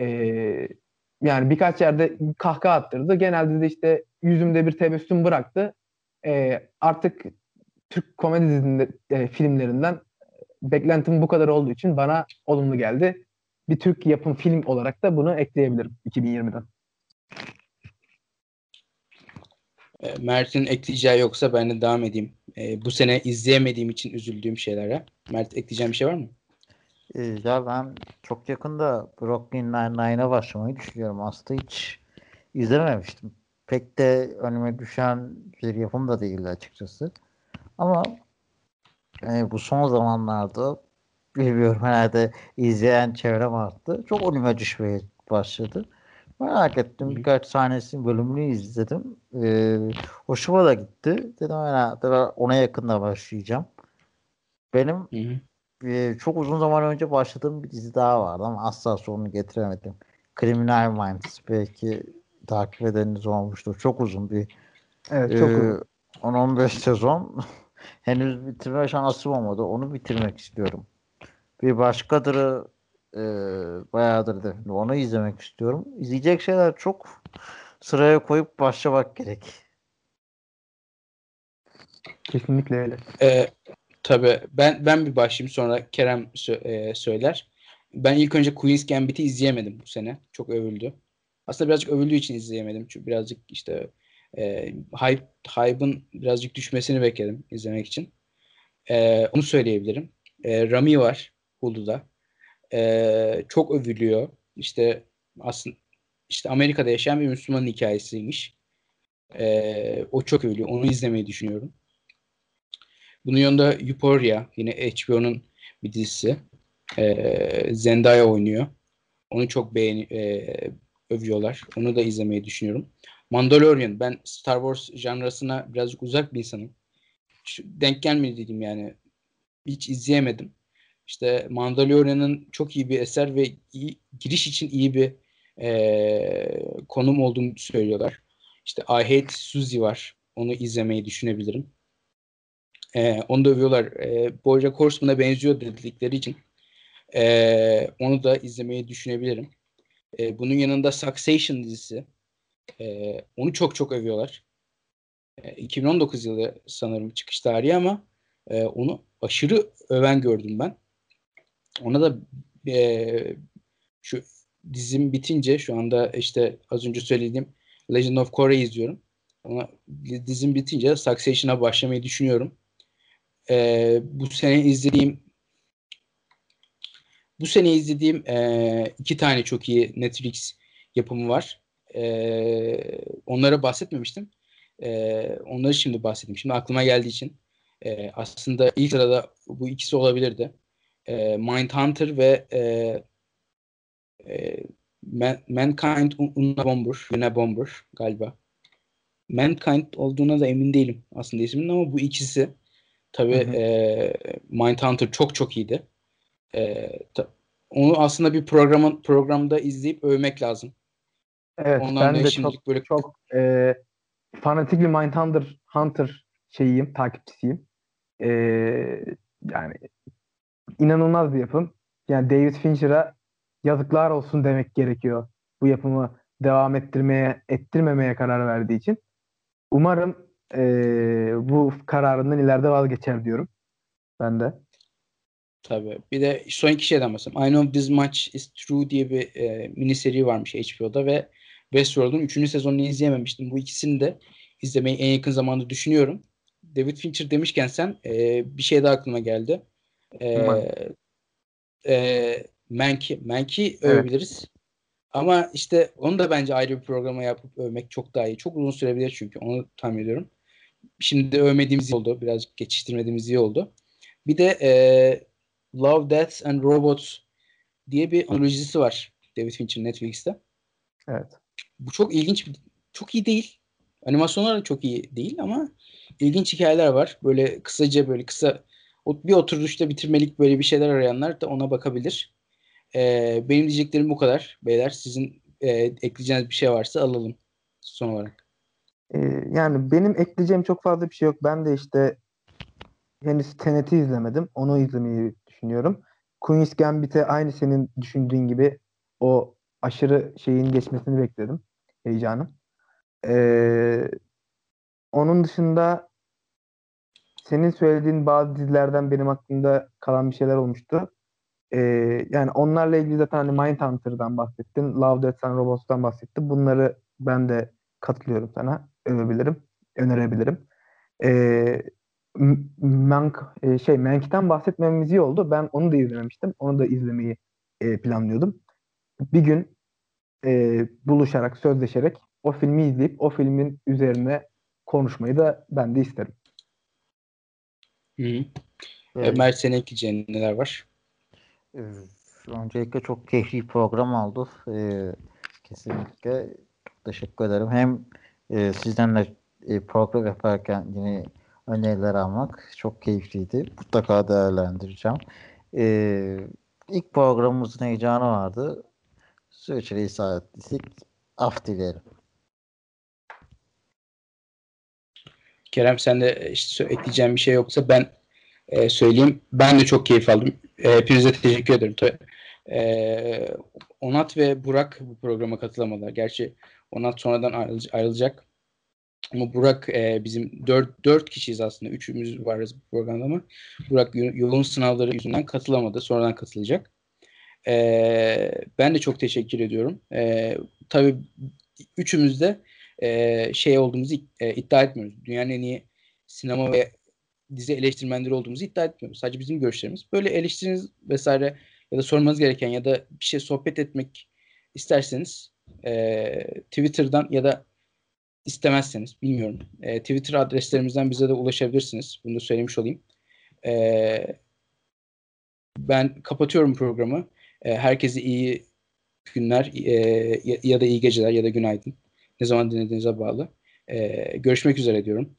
e, yani birkaç yerde kahkaha attırdı. Genelde de işte yüzümde bir tebessüm bıraktı. E, artık Türk komedi dizinde, e, filmlerinden beklentim bu kadar olduğu için bana olumlu geldi. Bir Türk yapım film olarak da bunu ekleyebilirim 2020'den. E, Mert'in ekleyeceği yoksa ben de devam edeyim. E, bu sene izleyemediğim için üzüldüğüm şeylere. Mert ekleyeceğim bir şey var mı? Ee, ya ben çok yakında Brooklyn Nine-Nine'a başlamayı düşünüyorum. Aslında hiç izlememiştim. Pek de önüme düşen bir yapım da değildi açıkçası. Ama yani bu son zamanlarda bilmiyorum herhalde izleyen çevrem arttı. Çok önüme düşmeye başladı. Merak ettim. Birkaç sahnesini bölümünü izledim. Ee, hoşuma da gitti. Dedim herhalde ona yakında başlayacağım. Benim e, çok uzun zaman önce başladığım bir dizi daha vardı ama asla sonunu getiremedim. Criminal Minds belki takip edeniniz olmuştur. Çok uzun bir evet, çok e, uzun. 10-15 sezon. Henüz bitirme şansım olmadı. Onu bitirmek istiyorum. Bir başkadırı e, bayağıdır da onu izlemek istiyorum. İzleyecek şeyler çok sıraya koyup başlamak gerek. Kesinlikle öyle. Ee, Tabii ben ben bir başlayayım sonra Kerem sö- e, söyler. Ben ilk önce Queen's Gambit'i izleyemedim bu sene. Çok övüldü. Aslında birazcık övüldüğü için izleyemedim. Çünkü birazcık işte e, hype hype'ın birazcık düşmesini bekledim izlemek için. E, onu söyleyebilirim. E, Rami var Hulu'da. E, çok övülüyor. İşte aslında işte Amerika'da yaşayan bir Müslüman hikayesiymiş. E, o çok övülüyor. Onu izlemeyi düşünüyorum. Bunun yanında Euphoria yine HBO'nun bir dizisi. Ee, Zendaya oynuyor. Onu çok beğeni e, övüyorlar. Onu da izlemeyi düşünüyorum. Mandalorian. Ben Star Wars janrasına birazcık uzak bir insanım. Denk gelmedi yani. Hiç izleyemedim. İşte Mandalorian'ın çok iyi bir eser ve iyi, giriş için iyi bir e, konum olduğunu söylüyorlar. İşte I Hate Suzy var. Onu izlemeyi düşünebilirim. E, onu da övüyorlar. E, Bojack Horseman'a benziyor dedikleri için e, onu da izlemeyi düşünebilirim. E, bunun yanında Succession dizisi. E, onu çok çok övüyorlar. E, 2019 yılı sanırım çıkış tarihi ama e, onu aşırı öven gördüm ben. Ona da e, şu dizim bitince şu anda işte az önce söylediğim Legend of Korra izliyorum. Ona dizim bitince Succession'a başlamayı düşünüyorum e, bu sene izlediğim bu sene izlediğim e, iki tane çok iyi Netflix yapımı var. E, onlara bahsetmemiştim. E, onları şimdi bahsedeyim. Şimdi aklıma geldiği için e, aslında ilk sırada bu ikisi olabilirdi. E, Mindhunter ve e, e, Man, Mankind Una Bomber, Una Bomber galiba. Mankind olduğuna da emin değilim aslında isminin ama bu ikisi Tabii e, Mindhunter çok çok iyiydi. E, ta, onu aslında bir programın programda izleyip övmek lazım. Evet Ondan ben de çok, böyle... çok e, fanatik bir Mindhunter Hunter şeyiyim, takipçisiyim. E, yani inanılmaz bir yapım. Yani David Fincher'a yazıklar olsun demek gerekiyor. Bu yapımı devam ettirmeye, ettirmemeye karar verdiği için. Umarım e, bu kararından ileride vazgeçer diyorum. Ben de. Tabii. Bir de son iki şeyden bahsedeyim. I Know This Much Is True diye bir e, mini seri varmış HBO'da ve Westworld'un 3. sezonunu izleyememiştim. Bu ikisini de izlemeyi en yakın zamanda düşünüyorum. David Fincher demişken sen e, bir şey daha aklıma geldi. E, e, Manki. Manki evet. övebiliriz. Ama işte onu da bence ayrı bir programa yapıp övmek çok daha iyi. Çok uzun sürebilir çünkü onu tahmin ediyorum şimdi övmediğimiz iyi oldu. Birazcık geçiştirmediğimiz iyi oldu. Bir de e, Love, Death and Robots diye bir analojisi var David Fincher Netflix'te. Evet. bu çok ilginç çok iyi değil. Animasyonlar da çok iyi değil ama ilginç hikayeler var. Böyle kısaca böyle kısa bir oturuşta bitirmelik böyle bir şeyler arayanlar da ona bakabilir. Ee, benim diyeceklerim bu kadar. Beyler sizin e, ekleyeceğiniz bir şey varsa alalım son olarak. Ee, yani benim ekleyeceğim çok fazla bir şey yok. Ben de işte henüz Tenet'i izlemedim. Onu izlemeyi düşünüyorum. Queen's Gambit'e aynı senin düşündüğün gibi o aşırı şeyin geçmesini bekledim. Heyecanım. Ee, onun dışında senin söylediğin bazı dizilerden benim aklımda kalan bir şeyler olmuştu. Ee, yani onlarla ilgili zaten hani Mindhunter'dan bahsettin. Love, Death and Robots'tan bahsettin. Bunları ben de katılıyorum sana. Övebilirim. Önerebilirim. Ee, Mank, e, şey Mank'ten bahsetmemiz iyi oldu. Ben onu da izlememiştim. Onu da izlemeyi e, planlıyordum. Bir gün e, buluşarak, sözleşerek o filmi izleyip o filmin üzerine konuşmayı da ben de isterim. Hı hı. Evet. Mert senin ekleyeceğin neler var? Ee, öncelikle çok keyifli program oldu. Ee, kesinlikle çok teşekkür ederim. Hem e, sizden de e, program yaparken yine öneriler almak çok keyifliydi. Mutlaka değerlendireceğim. Ee, ilk programımızın heyecanı vardı. Süreçleri işaretledik. Af dilerim. Kerem sen de işte ekleyeceğim bir şey yoksa ben e, söyleyeyim. Ben de çok keyif aldım. E, hepinize teşekkür ederim. E, Onat ve Burak bu programa katılamadılar. Gerçi Onat sonradan ayrılacak. Ama Burak e, bizim dört, dört kişiyiz aslında. Üçümüz varız bu programda ama Burak yoğun sınavları yüzünden katılamadı. Sonradan katılacak. E, ben de çok teşekkür ediyorum. E, tabii üçümüz de e, şey olduğumuzu e, iddia etmiyoruz. Dünyanın en iyi sinema ve dizi eleştirmenleri olduğumuzu iddia etmiyoruz. Sadece bizim görüşlerimiz. Böyle eleştiriniz vesaire ya da sormanız gereken ya da bir şey sohbet etmek isterseniz e, Twitter'dan ya da istemezseniz bilmiyorum. E, Twitter adreslerimizden bize de ulaşabilirsiniz. Bunu da söylemiş olayım. E, ben kapatıyorum programı. E, herkese iyi günler e, ya, da iyi geceler ya da günaydın. Ne zaman dinlediğinize bağlı. E, görüşmek üzere diyorum.